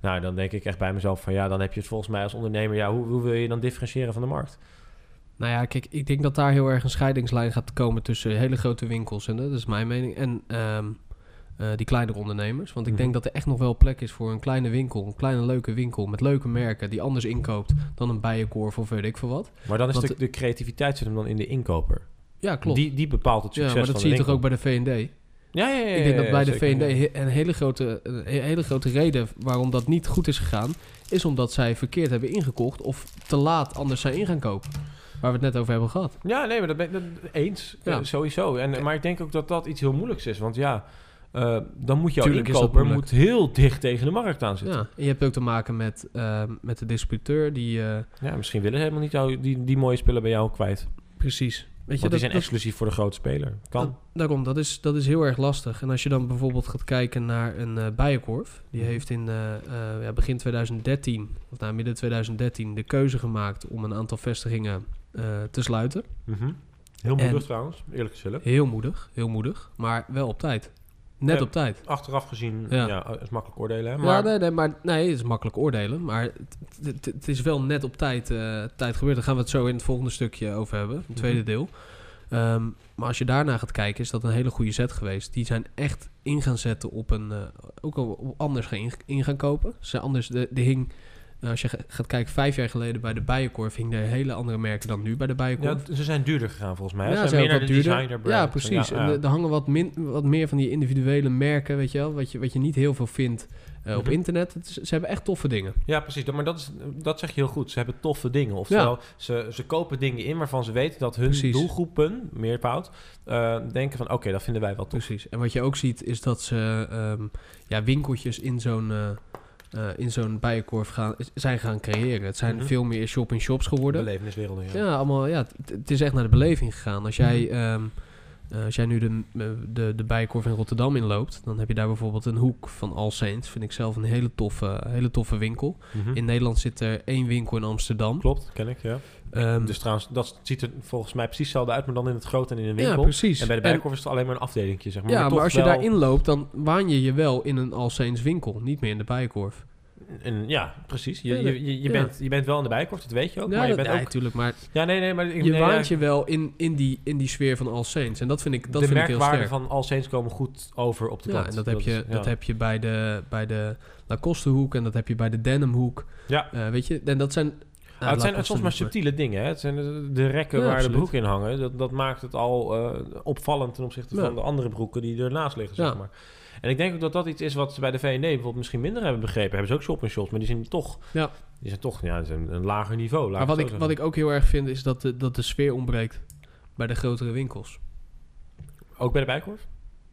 Nou, dan denk ik echt bij mezelf van ja, dan heb je het volgens mij als ondernemer, ja, hoe, hoe wil je dan differentiëren van de markt? Nou ja, kijk, ik denk dat daar heel erg een scheidingslijn gaat komen tussen hele grote winkels, en dat is mijn mening, en ehm, eh, die kleinere ondernemers. Want ik Mhm. denk dat er echt nog wel plek is voor een kleine winkel, een kleine leuke winkel met leuke merken die anders inkoopt dan een Bijenkorf of weet ik veel wat. Maar dan is Want de, de creativiteit zit hem dan in de inkoper. Ja, klopt. Die, die bepaalt het ja, succes maar dat zie je toch ook bij de V&D? Ja, ja, ja, ik denk dat bij de zeker, V&D ja. he- een hele, grote, een he- hele grote reden waarom dat niet goed is gegaan, is omdat zij verkeerd hebben ingekocht of te laat anders zijn in gaan kopen. Waar we het net over hebben gehad. Ja, nee, maar dat ben ik dat- eens. Ja. Eh, sowieso. En, maar ik denk ook dat dat iets heel moeilijks is. Want ja, eh, dan moet jouw Tuurlijk is dat inkoper moet heel dicht tegen de markt aan zitten. Ja, en je hebt ook te maken met, ehm, met de distributeur die... eh, Ja, misschien willen ze helemaal niet jou, die, die mooie spullen bij jou kwijt. precies. Weet je, Want die dat, zijn dat- exclusief voor de grote speler. Kan. dat- daarom, dat is, dat is heel erg lastig. En als je dan bijvoorbeeld gaat kijken naar een eh Bijenkorf... die Mhm. heeft in eh, eh, ja, begin 2013, of nou, midden 2013... de keuze gemaakt om een aantal vestigingen te sluiten. Mhm. Heel En- moedig trouwens, eerlijk gezegd. Heel moedig, heel moedig. Maar wel op tijd. Net Ja. op tijd. Achteraf gezien, Ja. ja, is makkelijk oordelen. Hè? Maar, ja, nee, nee, maar nee, het is makkelijk oordelen. Maar het, is wel net op tijd, eh, tijd gebeurd. Daar gaan we het zo in het volgende stukje over hebben. Het tweede Mhm. deel. Ehm, maar als je daarna gaat kijken, is dat een hele goede set geweest. Die zijn echt in gaan zetten op een... eh, ook al anders gaan in, in gaan kopen. Ze anders, de, de hing... eh, als je ga- gaat kijken, vijf jaar geleden bij de Bijenkorf... hing er hele andere merken dan nu bij de ja, Bijenkorf. ze zijn duurder gegaan volgens mij. Ja, ze zijn meer naar wat de duurder. Ja, precies. Ja, En er- hangen wat, min, wat meer van die individuele merken, weet je wel. Wat je, wat je niet heel veel vindt eh, op Mhm. internet. Is- ze hebben echt toffe dingen. Ja, precies. Maar dat, is, dat zeg je heel goed. Ze hebben toffe dingen. Oftewel, ze, ze kopen dingen in waarvan ze weten dat hun Precies. doelgroepen, meervoud, eh denken van oké, dat vinden wij wel tof. Precies. En wat je ook ziet is dat ze ehm, ja, winkeltjes in zo'n eh, in zo'n bijenkorf gaan, zijn gaan creëren. Het zijn Mhm. veel meer shop-in-shops geworden. Beleveniswerelden, ja. Ja, allemaal, ja, het- is echt naar de beleving gegaan. Als jij, Mhm. Eh, als jij nu de, de, de Bijenkorf in Rotterdam inloopt, dan heb je daar bijvoorbeeld een hoek van All Saints. Vind ik zelf een hele toffe, hele toffe winkel. Mhm. In Nederland zit er één winkel in Amsterdam. Klopt, ken ik, ja. Ehm, dus trouwens, dat ziet er volgens mij precies hetzelfde uit, maar dan in het groot en in een ja, winkel. precies. en bij de En- Bijenkorf is het alleen maar een afdelingje, zeg maar. ja, maar, als je wel- daarin loopt, dan waan je je wel in een All Saints winkel. Niet meer in de Bijenkorf. En, ja, precies. Je, je, je, je ja. bent, je bent wel in de Bijenkorf, dat weet je ook. Ja, maar je bent ook... natuurlijk. Maar Ja, nee, nee, maar... ik- je nee, waant je wel in, in, die, in die sfeer van All Saints. En dat vind ik, dat de vind ik heel merkwaarden sterk. van All Saints komen goed over op de Ja, en dat, heb, je, dat heb je bij de, bij de Lacoste hoek en dat heb je bij de Denim hoek. Ja. Eh, weet je, en dat zijn... Nou, het zijn soms maar subtiele dingen. Hè? Het zijn de, de rekken Ja, waar absoluut. de broek in hangen. Dat, dat maakt het al eh, opvallend ten opzichte Ja. van de andere broeken die ernaast liggen, zeg Ja. maar. En ik denk ook dat dat iets is wat ze bij de V&D bijvoorbeeld misschien minder hebben begrepen. Hebben ze ook shop en shops, maar die zijn toch, Ja. die zijn toch ja, zijn een lager niveau. Maar wat ik, wat ik ook heel erg vind is dat de, dat de sfeer ontbreekt bij de grotere winkels. Ook bij de Bijkorf?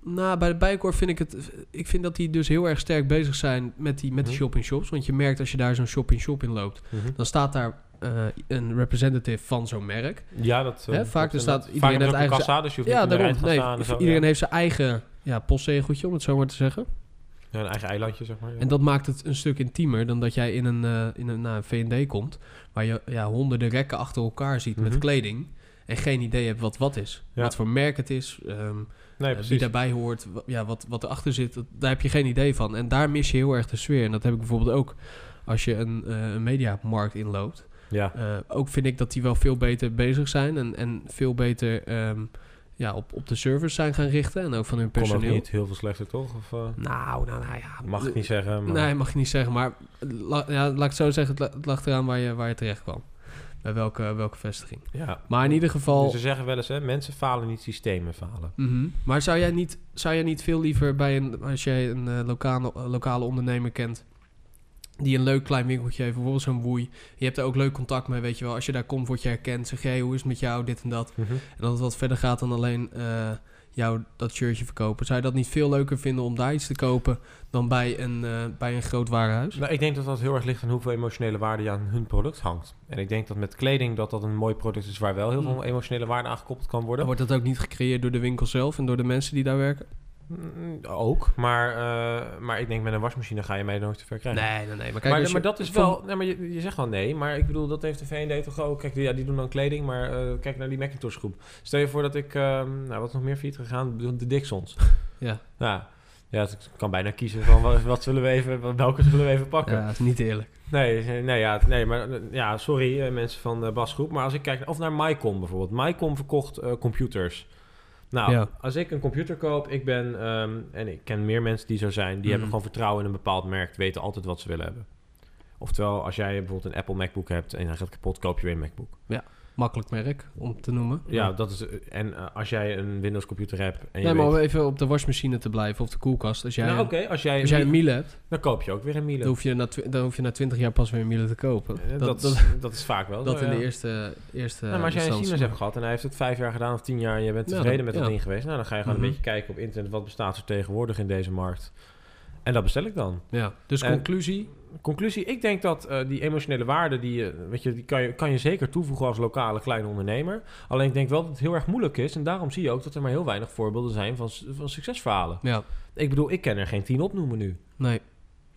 Nou, bij de Bijenkorf vind ik het... Ik vind dat die dus heel erg sterk bezig zijn met die, met die Mhm. shop-in-shops. Want je merkt als je daar zo'n shop-in-shop in loopt... dan staat daar eh, een representative van zo'n merk. Ja, dat... Hè, eh, vaak klopt er staat iedereen Vaak heeft eigen- kassa, dus je hoeft Ja, de daarom. Nee, iedereen ja. heeft zijn eigen ja, postzegeltje, om het zo maar te zeggen. Ja, een eigen eilandje, zeg maar. ja. En dat maakt het een stuk intiemer dan dat jij in een, eh, in een, naar een V&D komt... waar je ja, honderden rekken achter elkaar ziet Mhm. met kleding... en geen idee hebt wat wat is. Ja. Wat voor merk het is, ehm, nee, eh, wie daarbij hoort, ja, wat, wat erachter zit. dat- daar heb je geen idee van. En daar mis je heel erg de sfeer. En dat heb ik bijvoorbeeld ook als je een, eh, een mediamarkt inloopt. Ja. Ook vind ik dat die wel veel beter bezig zijn... en, en veel beter ehm, ja, op, op de service zijn gaan richten... en ook van hun Kon ook personeel. niet heel veel slechter, toch? Of, eh, Nou, nou, nou ja. mag ik niet zeggen. Maar... Nee, mag je niet zeggen. Maar la- ja, laat ik het zo zeggen, het, la- het lag eraan waar je, waar je terecht kwam. Bij welke, welke vestiging. Ja. Maar in ieder geval... Dus ze zeggen wel eens, hè, mensen falen niet, systemen falen. Mhm. Maar zou jij, niet, zou jij niet veel liever bij een... Als jij een eh, lokale, lokale ondernemer kent... Die een leuk klein winkeltje heeft, bijvoorbeeld zo'n woei. Je hebt er ook leuk contact mee, weet je wel. Als je daar komt, word je herkend. Zeg, hey, hoe is het met jou, dit en dat. Mhm. En dat het wat verder gaat dan alleen eh, jou dat shirtje verkopen. Zou je dat niet veel leuker vinden om daar iets te kopen... dan bij een, eh, bij een groot warenhuis? Nou, ik denk dat dat heel erg ligt aan hoeveel emotionele waarde je aan hun product hangt. En ik denk dat met kleding dat dat een mooi product is waar wel heel Mm. veel emotionele waarde aan gekoppeld kan worden. Wordt dat ook niet gecreëerd door de winkel zelf en door de mensen die daar werken? Mm, Ook, maar, eh, maar ik denk met een wasmachine ga je mij nooit te ver krijgen. Nee, nee, nee. Maar, kijk, maar, als je- maar dat is wel, nee, maar je, je zegt wel nee, maar ik bedoel, dat heeft de V&D toch ook. Kijk, ja, die doen dan kleding, maar eh, kijk naar die Macintosh groep. Stel je voor dat ik, ehm, nou wat nog meer failliet gegaan, de de Dixons. Ja. Ja, Ja, ik kan bijna kiezen van wat, wat zullen we even, welke zullen we even pakken. Ja, dat is niet eerlijk. Nee, eh, nee, ja, nee, maar ja, sorry mensen van de Basgroep. Maar als ik kijk, of naar Mycom bijvoorbeeld. Mycom verkocht computers. Nou, Ja. als ik een computer koop, ik ben, ehm, en ik ken meer mensen die zo zijn, die Mhm. hebben gewoon vertrouwen in een bepaald merk, weten altijd wat ze willen hebben. Oftewel, als jij bijvoorbeeld een Apple MacBook hebt en hij gaat kapot, koop je weer een MacBook. Makkelijk merk om te noemen. Ja, dat is. eh, En eh, als jij een Windows computer hebt en je Nee, maar weet- om even op de wasmachine te blijven of de koelkast. Als jij, nou, als jij, als jij een Miele hebt, dan koop je ook weer een Miele. dan hoef, je na dan hoef je na 20 jaar pas weer een Miele te kopen. Eh, dat, dat, dat, is- dat is vaak wel. dat zo, in ja. de eerste, eerste Nou, maar als jij een. Siemens hebt gehad en hij heeft het vijf jaar gedaan of tien jaar en je bent Ja, tevreden dan- met dat ding geweest, nou dan ga je gewoon Mhm. een beetje kijken op internet wat bestaat er tegenwoordig in deze markt. En dat bestel ik dan. Ja, dus En- conclusie. Conclusie, ik denk dat eh, die emotionele waarde, die, je- weet je, die kan, je, kan je zeker toevoegen als lokale kleine ondernemer. Alleen ik denk wel dat het heel erg moeilijk is en daarom zie je ook dat er maar heel weinig voorbeelden zijn van, van succesverhalen. Ja, Ik bedoel, ik ken er geen tien opnoemen nu. nee.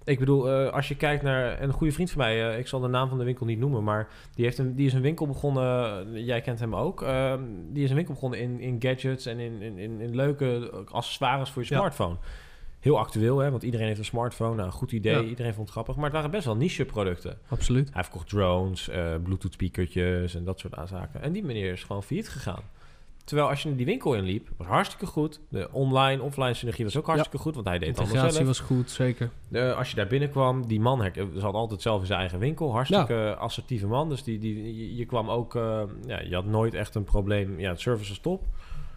Ik bedoel, eh, als je kijkt naar een goede vriend van mij, eh, ik zal de naam van de winkel niet noemen, maar die, heeft een, die is een winkel begonnen, eh, jij kent hem ook, ehm, die is een winkel begonnen in, in gadgets en in, in, in, leuke accessoires voor je Ja. Heel actueel, hè, want iedereen heeft een smartphone. Nou, een goed idee, Ja. iedereen vond het grappig, maar het waren best wel niche producten. Absoluut. Hij verkocht drones, eh, bluetooth speakertjes en dat soort zaken. En die meneer is gewoon failliet gegaan. Terwijl als je die winkel inliep, was hartstikke goed. De online, offline synergie was ook hartstikke goed, want hij deed het allemaal Integratie zelf. was goed, zeker. Als je daar binnenkwam, die man zat altijd zelf in zijn eigen winkel. Hartstikke assertieve man. Dus die, die, je, je kwam ook... eh, ja, je had nooit echt een probleem. Ja, het service was top.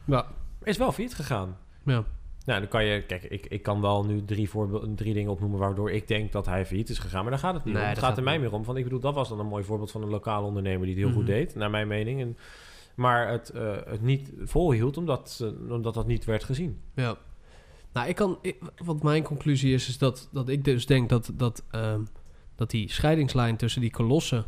Ja, Is wel failliet gegaan. ja. Nou, dan kan je... Kijk, ik, ik kan wel nu drie, drie dingen opnoemen... waardoor ik denk dat hij failliet is gegaan. Maar daar gaat het niet Nee, om. Het gaat er mij meer om. Van, ik bedoel, dat was dan een mooi voorbeeld van een lokale ondernemer... die het heel goed Mhm. deed, naar mijn mening. En, maar het, eh, het niet volhield, omdat, omdat dat niet werd gezien. Ja. Nou, ik kan, ik- wat mijn conclusie is, is dat, dat ik dus denk dat, dat, ehm, dat die scheidingslijn tussen die kolossen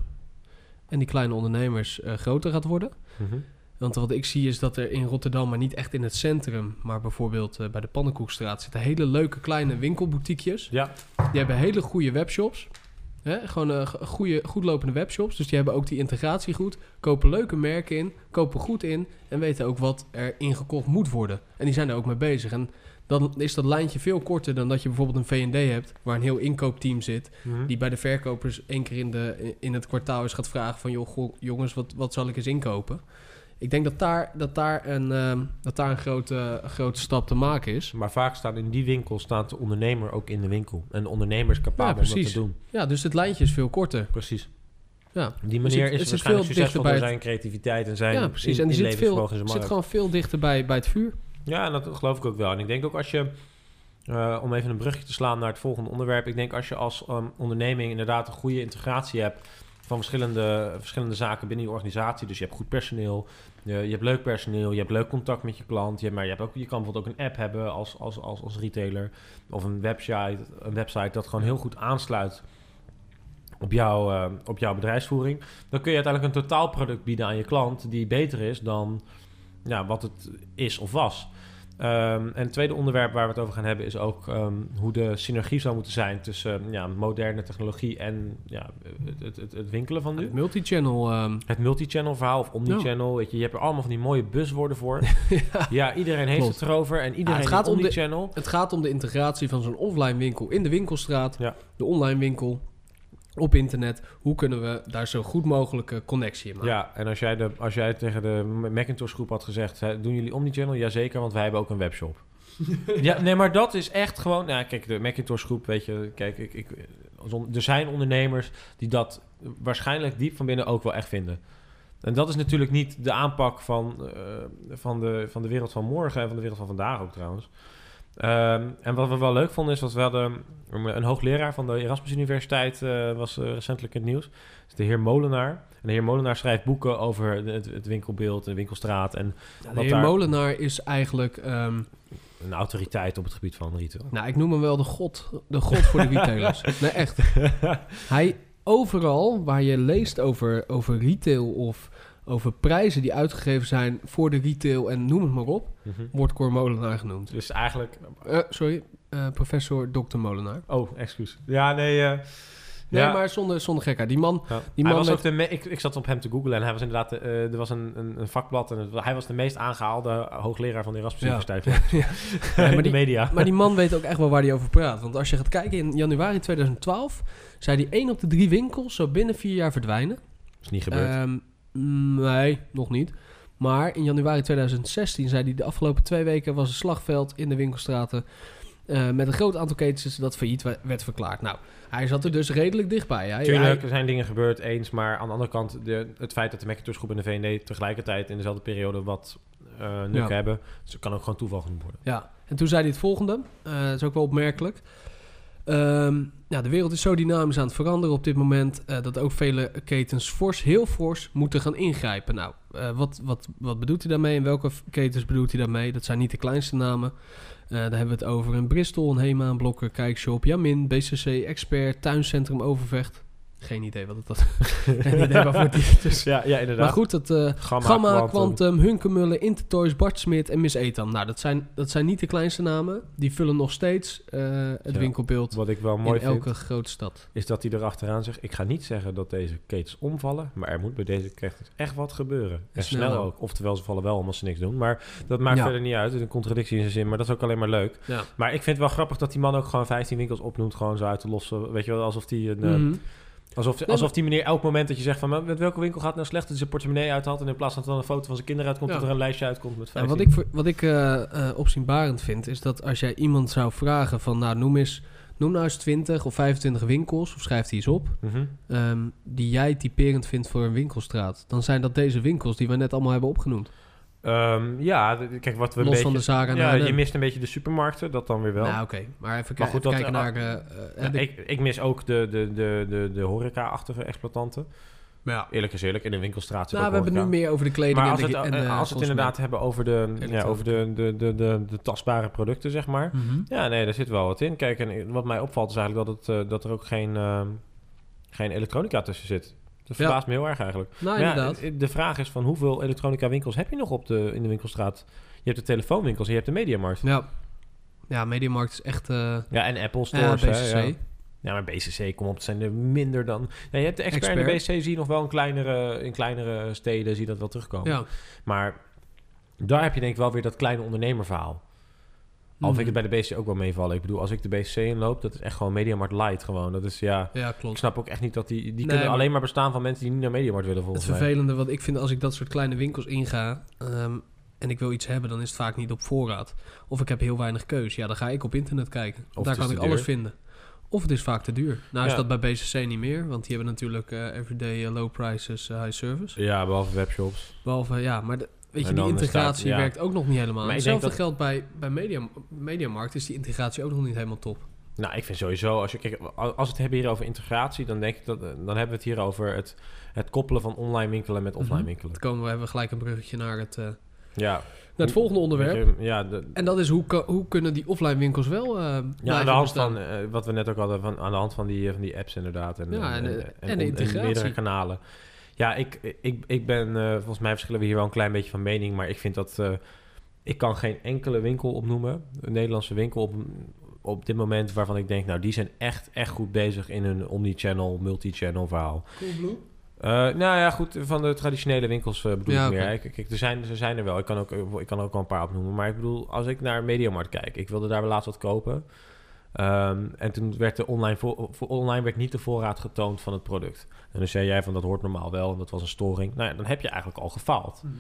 en die kleine ondernemers eh, groter gaat worden. Mhm. Want wat ik zie is dat er in Rotterdam, maar niet echt in het centrum, maar bijvoorbeeld eh, bij de Pannenkoekstraat, zitten hele leuke kleine winkelboutiekjes. Ja, Die hebben hele goede webshops. Hè? Gewoon eh, g- goede, goed lopende webshops. Dus die hebben ook die integratie goed. Kopen leuke merken in. Kopen goed in. En weten ook wat er ingekocht moet worden. En die zijn er ook mee bezig. En dan is dat lijntje veel korter dan dat je bijvoorbeeld een V&D hebt... waar een heel inkoopteam zit... Mhm. die bij de verkopers één keer in, de, in het kwartaal eens gaat vragen... van joh, goh, jongens, wat, wat zal ik eens inkopen? Ik denk dat daar, dat daar, een, ehm, dat daar een, grote, grote stap te maken is. Maar vaak staat in die winkel staat de ondernemer ook in de winkel. En de ondernemer is capabel Ja, om dat te doen. Ja, dus het lijntje is veel korter. Precies. Ja. Die zit- is het waarschijnlijk veel succesvol bij het- zijn creativiteit en zijn ja, precies. in- En die zit, veel, zit gewoon veel dichter bij, bij het vuur. Ja, en dat geloof ik ook wel. En ik denk ook als je, eh, om even een brugje te slaan naar het volgende onderwerp. Ik denk als je als ehm, onderneming inderdaad een goede integratie hebt van verschillende, verschillende zaken binnen je organisatie. Dus je hebt goed personeel, je, je hebt leuk personeel, je hebt leuk contact met je klant. Je, maar je, hebt ook, je kan bijvoorbeeld ook een app hebben als, als, als, als retailer. Of een website, een website dat gewoon heel goed aansluit op, jouw eh, op jouw bedrijfsvoering. Dan kun je uiteindelijk een totaalproduct bieden aan je klant die beter is dan ja, wat het is of was. Ehm, en het tweede onderwerp waar we het over gaan hebben is ook ehm, hoe de synergie zou moeten zijn tussen ja, moderne technologie en ja, het, het, het, winkelen van nu. Het multichannel. ehm, Het multichannel verhaal of omnichannel, weet je, je hebt er allemaal van die mooie buswoorden voor. ja. ja, iedereen heeft Klopt. het erover en iedereen het ja, gaat om de-. Het gaat om de integratie van zo'n offline winkel in de winkelstraat. Ja. De online winkel op internet. Hoe kunnen we daar zo goed mogelijke connectie in maken? Ja, en als jij, de, als jij tegen de Macintosh groep had gezegd, doen jullie omnichannel? Jazeker, want wij hebben ook een webshop. ja, nee, maar dat is echt gewoon... Ja, kijk, de Macintosh groep, weet je... Kijk, ik, ik, er zijn ondernemers die dat waarschijnlijk diep van binnen ook wel echt vinden. En dat is natuurlijk niet de aanpak van, eh, van, de, van de wereld van morgen en van de wereld van vandaag ook trouwens. Ehm, en wat we wel leuk vonden is dat we hadden een hoogleraar van de Erasmus Universiteit eh, was eh, recentelijk in het nieuws. Dat is de heer Molenaar. En de heer Molenaar schrijft boeken over de- het, het winkelbeeld, de winkelstraat en Ja, de heer daar- Molenaar is eigenlijk... ehm, een autoriteit op het gebied van retail. nou, ik noem hem wel de god. De god voor de retailers. nee, echt. Hij overal waar je leest over, over retail of over prijzen die uitgegeven zijn voor de retail en noem het maar op, Mhm. wordt Cor Molenaar genoemd. Dus eigenlijk... Eh, sorry, eh, professor Dr. Molenaar. Oh, excuus. Ja, nee... eh, Nee, Ja. maar zonder, zonder gekheid. Die man, Ja. die hij man was met- ook de ik, ik zat op hem te googlen en hij was inderdaad... er was een, een, een vakblad en het- hij was de meest aangehaalde hoogleraar van de Erasmus. Universiteit. Ja. in maar de die- media. Maar die man weet ook echt wel waar hij over praat. Want als je gaat kijken, in januari 2012 zei hij één op de drie winkels zou binnen vier jaar verdwijnen. is niet gebeurd. Mm, nee, nog niet. Maar in januari 2016 zei hij de afgelopen twee weken was een slagveld in de winkelstraten. eh, met een groot aantal ketens dat failliet we- werd verklaard. Nou, hij zat er dus redelijk dichtbij. Hij, Tuurlijk, hij- er zijn dingen gebeurd, eens. Maar aan de andere kant, de, het feit dat de Macintosh groep en de VND tegelijkertijd in dezelfde periode wat eh Ja. hebben, dus kan ook gewoon toeval genoemd worden. Ja, en toen zei hij het volgende. Eh dat is ook wel opmerkelijk. Ja, de wereld is zo dynamisch aan het veranderen op dit moment... eh, dat ook vele ketens fors, heel fors moeten gaan ingrijpen. Nou, eh, wat, wat, wat bedoelt hij daarmee en welke ketens bedoelt hij daarmee? Dat zijn niet de kleinste namen. Eh, daar hebben we het over een Bristol, een Hema, een Blokker, Kijkshop, Jamin, BCC, Expert, Tuincentrum Overvecht. Geen idee wat het was. Geen idee waarvoor die dus. Ja, ja inderdaad. Maar goed, het, eh, Gamma, Gamma, Quantum. Hunkemuller, Intertoys, Bart Smit en Miss Ethan. Nou, dat zijn, dat zijn niet de kleinste namen. Die vullen nog steeds eh, het Ja. winkelbeeld Wat ik wel mooi in vind, elke grote stad. is dat hij erachteraan zegt... ik ga niet zeggen dat deze ketens omvallen... maar er moet bij deze ketens echt wat gebeuren. En Snel snel, ook. Oftewel, ze vallen wel om als ze niks doen. Maar dat maakt Ja. verder niet uit. Het is een contradictie in zijn zin, maar dat is ook alleen maar leuk. Ja. Maar ik vind het wel grappig dat die man ook gewoon 15 winkels opnoemt... gewoon zo uit de losse... weet je wel, alsof die een... eh, Mhm. Alsof, alsof die meneer elk moment dat je zegt van... "Maar met welke winkel gaat het nou slecht? Dat hij zijn portemonnee uithaalt... en in plaats van dat er dan een foto van zijn kinderen uitkomt... Ja. dat er een lijstje uitkomt met Ja, 15. wat ik, wat ik eh, eh, opzienbarend vind, is dat als jij iemand zou vragen van... nou, noem eens, noem nou eens 20 of 25 winkels, of schrijf die eens op... Mhm. ehm, die jij typerend vindt voor een winkelstraat. Dan zijn dat deze winkels die we net allemaal hebben opgenoemd. Ehm, ja, kijk, wat we een Los beetje... van de zaken ja, je de- mist een beetje de supermarkten, dat dan weer wel. Nou, oké. Maar even, Maar goed, even dat, kijken eh, naar... eh, eh, Ja, de- ik, ik mis ook de, de, de, de, de horeca-achtige exploitanten. ja. Eerlijk is eerlijk, in een winkelstraat zit Nou, we hebben nu meer over de kleding Maar en als, de, het, en de als het consument. inderdaad hebben over de, ja, over de, de, de, de, de tastbare producten, zeg maar. Mhm. Ja, nee, daar zit wel wat in. Kijk, en wat mij opvalt is eigenlijk dat, het, dat er ook geen, ehm, geen elektronica tussen zit. Dat Ja. verbaast me heel erg eigenlijk. Nou, Maar ja, inderdaad. eh, de vraag is van hoeveel elektronica winkels heb je nog op de, in de winkelstraat? Je hebt de telefoonwinkels en je hebt de mediamarkt. Ja. Ja, Mediamarkt is echt... eh Ja, en Apple ja, stores. BCC. hè, ja. Ja, maar BCC, kom op, het zijn er minder dan... Ja, je hebt de expert, en de. BCC zie je nog wel in kleinere, in kleinere steden, zie je dat wel terugkomen. Ja. Maar daar heb je denk ik wel weer dat kleine ondernemerverhaal. Al vind ik het bij de BCC ook wel meevallen. Ik bedoel, als ik de BCC inloop, dat is echt gewoon Mediamarkt light gewoon. Dat is, ja... Ja, Ik klopt. snap ook echt niet dat die... Die Nee, kunnen maar- alleen maar bestaan van mensen die niet naar Mediamarkt willen Het volgens mij. vervelende wat ik vind als ik dat soort kleine winkels inga... ehm, en ik wil iets hebben, dan is het vaak niet op voorraad. Of ik heb heel weinig keus. Ja, dan ga ik op internet kijken. Of Daar het is kan ik alles vinden. Of het is vaak te duur. Nou is Ja. dat bij BCC niet meer. Want die hebben natuurlijk eh, everyday eh, low prices, eh, high service. Ja, behalve webshops. Behalve, ja, maar de, weet je, die integratie staat- ja. werkt ook nog niet helemaal. Maar Hetzelfde dat- geldt bij, bij Media, Mediamarkt. Is die integratie ook nog niet helemaal top. Nou, ik vind sowieso, als, je, kijk, als we het hebben hier over integratie, dan denk ik dat, dan hebben we het hier over het, het koppelen van online winkelen met offline Mhm. winkelen. Dan komen we hebben we gelijk een bruggetje naar het, eh, naar Ja. het volgende onderwerp. Je, Ja, de, En dat is hoe, hoe kunnen die offline winkels wel eh ja aan de hand bestaan? van eh, wat we net ook hadden, van, aan de hand van die, van die apps inderdaad. En, Ja, en en de integratie. meerdere kanalen. Ja, ik, ik, ik ben, eh, volgens mij verschillen we hier wel een klein beetje van mening, maar ik vind dat, eh, ik kan geen enkele winkel opnoemen, een Nederlandse winkel op, op dit moment waarvan ik denk, nou die zijn echt, echt goed bezig in hun omnichannel, multi-channel verhaal. Coolblue? Eh, nou ja, goed, van de traditionele winkels bedoel Ja, ik meer. Kijk, kijk, er, zijn, er zijn er wel. Ik kan, ook, ik kan ook wel een paar opnoemen. Maar ik bedoel, als ik naar Mediamarkt kijk... Ik wilde daar wel laatst wat kopen. Ehm, en toen werd de online, voor, voor online werd niet de voorraad getoond van het product. En dan zei jij van, dat hoort normaal wel. En dat was een storing. Nou ja, dan heb je eigenlijk al gefaald. Mhm.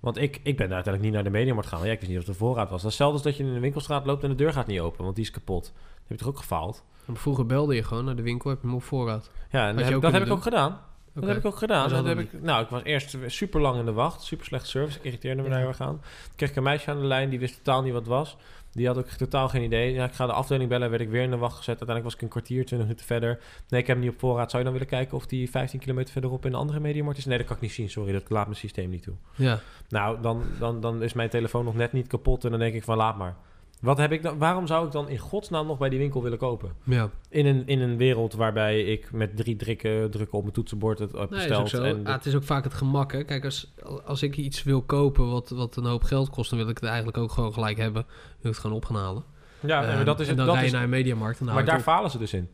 Want ik, ik ben uiteindelijk niet naar de Mediamarkt gegaan. Ja, ik wist niet of er voorraad was. Dat is hetzelfde als dat je in de winkelstraat loopt en de deur gaat niet open. Want die is kapot. Dan heb je toch ook gefaald? Maar Vroeger belde je gewoon naar de winkel, heb je hem op voorraad. Ja, en dat heb, dat heb kunnen ik ook gedaan. Dat heb ik ook gedaan. Dat heb ik, nou, ik was eerst super lang in de wacht. Super slechte service. Ik irriteerde me Ja. daar heel erg aan. Toen kreeg ik een meisje aan de lijn. Die wist totaal niet wat het was. Die had ook totaal geen idee. Ja, ik ga de afdeling bellen. Werd ik weer in de wacht gezet. Uiteindelijk was ik een kwartier, 20 minuten verder. Nee, ik heb hem niet op voorraad. Zou je dan willen kijken of die 15 kilometer verderop in een andere mediamarkt is? Nee, dat kan ik niet zien. Sorry, dat laat mijn systeem niet toe. Ja. Nou, dan, dan, dan is mijn telefoon nog net niet kapot. En dan denk ik van, laat maar. Wat heb ik dan, waarom zou ik dan in godsnaam nog bij die winkel willen kopen? Ja. In een, in een wereld waarbij ik met drie drukken, drukken op mijn toetsenbord het heb Nee, is ook besteld. en Ah, het is ook vaak het gemak. Hè? Kijk, als, als ik iets wil kopen wat, wat een hoop geld kost, dan wil ik het eigenlijk ook gewoon gelijk hebben. Wil ik het gewoon op gaan halen. Ja, nee, maar Ehm, dat is en het. dan Dat rij je is, naar een mediamarkt en dan maar daar falen ze dus in.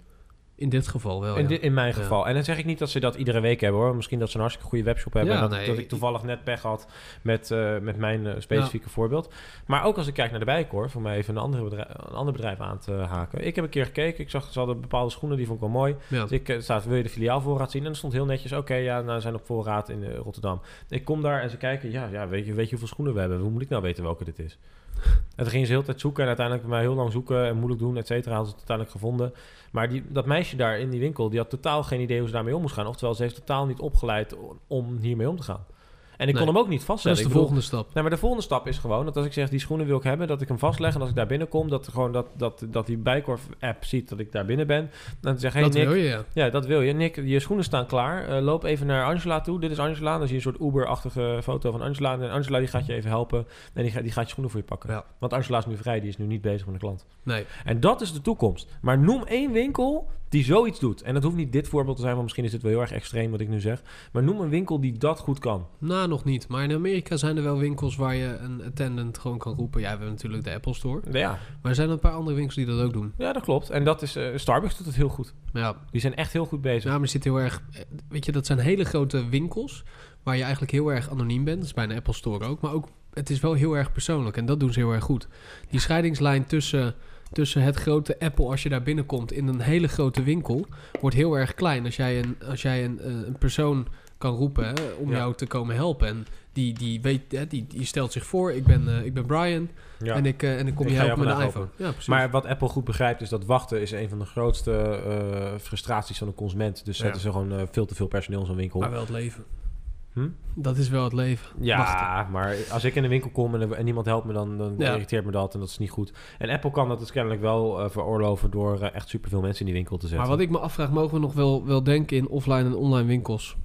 In dit geval wel, In, ja. di- in mijn geval. En dan zeg ik niet dat ze dat iedere week hebben hoor. Misschien dat ze een hartstikke goede webshop hebben. En dat, nee, dat ik toevallig net pech had met, eh, met mijn eh, specifieke voorbeeld. Maar ook als ik kijk naar de Bijenkorf, om even een, andere bedrijf, een ander bedrijf aan te haken. Ik heb een keer gekeken. Ik zag ze hadden bepaalde schoenen, die vond ik wel mooi. Dus ik eh, staat, wil je de filiaalvoorraad zien? En er stond heel netjes, oké, ja, nou, zijn op voorraad in Rotterdam. Ik kom daar en ze kijken, ja, ja weet, je, weet je hoeveel schoenen we hebben? Hoe moet ik nou weten welke dit is? En toen gingen ze heel tijd zoeken en uiteindelijk mij heel lang zoeken en moeilijk doen, et cetera. Hadden ze het uiteindelijk gevonden. Maar die, dat meisje daar in die winkel, die had totaal geen idee hoe ze daarmee om moest gaan. Oftewel, ze heeft totaal niet opgeleid om hiermee om te gaan. En ik Nee. kon hem ook niet Dat vaststellen. is de bedoel, volgende stap. Nee, maar de volgende stap is gewoon dat als ik zeg die schoenen wil ik hebben, dat ik hem vastleg en als ik daar binnenkom, dat gewoon dat, dat, dat die Bijkorf app ziet dat ik daar binnen ben. Dan zeg hey, dat Nick, wil je, ja. ja, dat wil je. Nick, je schoenen staan klaar. Eh, loop even naar Angela toe. Dit is Angela. Dan zie je een soort Uber-achtige foto van Angela. En Angela die gaat je even helpen. En die, gaat- die gaat je schoenen voor je pakken. Ja. Want Angela is nu vrij. Die is nu niet bezig met een klant. Nee. En dat is de toekomst. Maar noem één winkel die zoiets doet. En dat hoeft niet dit voorbeeld te zijn, want misschien is dit wel heel erg extreem wat ik nu zeg. Maar noem een winkel die dat goed kan. Nou, nog niet. Maar in Amerika zijn er wel winkels waar je een attendant gewoon kan roepen. Ja, we hebben natuurlijk de Apple Store. Ja, Maar er zijn een paar andere winkels die dat ook doen. ja dat klopt. En dat is, eh, Starbucks doet het heel goed. Ja, Die zijn echt heel goed bezig. ja maar zit heel erg... eh, Weet je, dat zijn hele grote winkels waar je eigenlijk heel erg anoniem bent. Dat is bij een Apple Store ook. Maar ook, het is wel heel erg persoonlijk. En dat doen ze heel erg goed. Die scheidingslijn tussen, tussen het grote Apple, als je daar binnenkomt, in een hele grote winkel, wordt heel erg klein. Als jij een, als jij een, eh, een persoon kan roepen hè, om Ja. jou te komen helpen. En die, die, weet, hè, die, die stelt zich voor, ik ben, eh, ik ben Brian Ja. en, ik, eh, en ik kom Ik je helpen met een iPhone. Ja. Maar wat Apple goed begrijpt is dat wachten is een van de grootste frustraties van een consument. Dus zetten ze gewoon veel te veel personeel in zo'n winkel. Maar wel het leven. Hm? Dat is wel het leven. Ja, Wachten. maar als ik in een winkel kom en, en niemand helpt me, dan, dan Ja. irriteert me dat en dat is niet goed. En Apple kan dat dus kennelijk wel eh, veroorloven door eh, echt superveel mensen in die winkel te zetten. Maar wat ik me afvraag, mogen we nog wel, wel denken in offline en online winkels?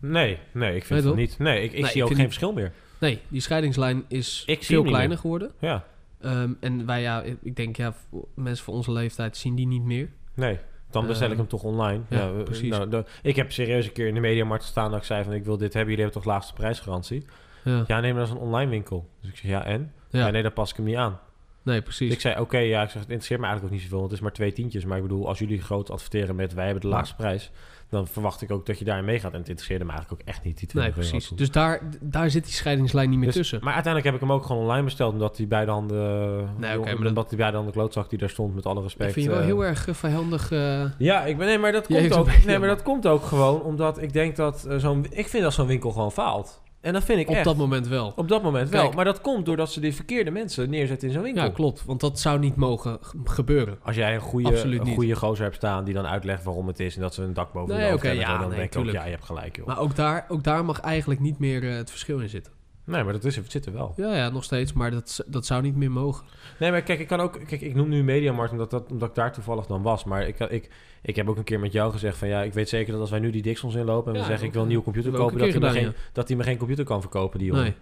Nee, nee, ik vind Nee, het niet. Nee, ik, ik Nee, zie ik ook geen niet- verschil meer. Nee, die scheidingslijn is Ik veel kleiner meer. geworden. Ja, Ehm, en wij, ja, ik denk, ja, mensen van onze leeftijd zien die niet meer. nee. Dan bestel ik Eh, hem toch online. ja, precies. Nou, de- ik heb serieus een keer in de mediamarkt gestaan dat ik zei van ik wil dit hebben. Jullie hebben toch laagste prijsgarantie? Ja, Ja, nee, maar dat is een online winkel. Dus ik zeg ja en? ja. Ja, nee, daar pas ik hem niet aan. nee, Dus precies. ik zei, oké, ja, ik zeg, het interesseert me eigenlijk ook niet zoveel. want Het is maar twee tientjes. Maar ik bedoel, als jullie groot adverteren met wij hebben de laagste prijs... dan verwacht ik ook dat je daarin meegaat. En het interesseerde me eigenlijk ook echt niet, die 20 nee, precies. Dus daar, daar zit die scheidingslijn niet meer Dus- tussen. Maar uiteindelijk heb ik hem ook gewoon online besteld... omdat die beide handen... Nee, oké, maar dat- omdat die beide handen klootzak die daar stond, met alle respect... ik vind je wel eh, heel erg eh, vijandig. eh, Ja, ik ben, nee, maar dat komt ook. Nee, maar dat komt ook gewoon omdat ik denk dat eh, zo'n. Ik vind dat zo'n winkel gewoon faalt. En dat vind ik op echt. dat moment wel. op dat moment wel. Maar dat komt doordat ze die verkeerde mensen neerzetten in zo'n winkel. Ja, klopt. Want dat zou niet mogen gebeuren. Als jij een goede, een goede gozer hebt staan die dan uitlegt waarom het is en dat ze een dak boven Nee, de hoofd oké, hebben, ja, dan nee, denk ik ook, ja, je hebt gelijk, joh. Maar ook daar, ook daar mag eigenlijk niet meer eh, het verschil in zitten. Nee, maar dat is, het zit er wel. Ja, ja, nog steeds. Maar dat, dat zou niet meer mogen. Nee, maar kijk, ik kan ook. Kijk, ik noem nu Mediamarkt omdat, dat, omdat ik daar toevallig dan was. Maar ik, ik, ik heb ook een keer met jou gezegd van ja, ik weet zeker dat als wij nu die Dixons inlopen en we zeggen ik wil een nieuwe computer kopen, dat hij, me geen, dat hij me geen computer kan verkopen, die jongen. Nee.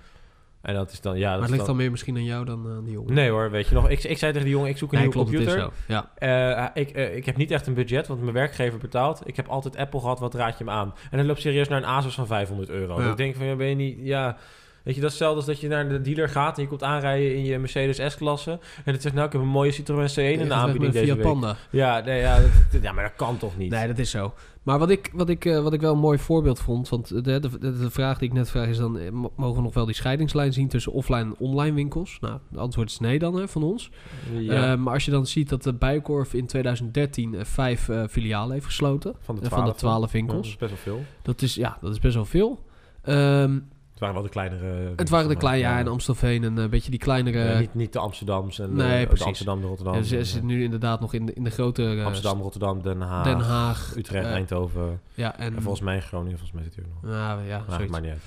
En dat is dan, ja. Dat maar het ligt dan meer misschien aan jou dan aan die jongen. Nee hoor, weet je nog. Ik, ik zei tegen die jongen, ik zoek een Nee, nieuwe klopt, computer. Ja. Eh, ik, eh, ik heb niet echt een budget, want mijn werkgever betaalt. Ik heb altijd Apple gehad, wat raad je me aan? En dan loopt serieus naar een Asus van 500 euro. Ja. Ik denk van, ja, ben je niet... Ja, weet je, dat is hetzelfde als dat je naar de dealer gaat... en je komt aanrijden in je Mercedes S-klasse... en het zegt, nou, ik heb een mooie Citroën C1 in de aanbieding deze week. Panda. Ja, nee, ja, dat- ja, maar dat kan toch niet? Nee, dat is zo. Maar wat ik, wat ik, eh, wat ik wel een mooi voorbeeld vond... want de, de, vraag die ik net vraag is dan... eh, mo- mogen we nog wel die scheidingslijn zien tussen offline en online winkels? Nou, het antwoord is nee dan hè, van ons. Ja, Eh, maar als je dan ziet dat de Bijenkorf in 2013 eh, vijf filialen heeft gesloten... van de 12. van de 12 Ja, dat winkels. is best wel veel. Dat is, ja, dat is best wel veel. Ehm, Het waren wel de kleinere... het waren de kleine, ja, in Amstelveen en een beetje die kleinere... Ja, niet, niet de Amsterdams en Nee, eh, precies. de Amsterdam, de Rotterdam. Ja, ze eh, zitten nu inderdaad nog in de, in de grote... eh, Amsterdam, Rotterdam, Den Haag, Den Haag. Utrecht, eh, Eindhoven. Ja, en... En volgens mij Groningen, volgens mij zit hij ook nog. Ja, ja, Maar niet uit.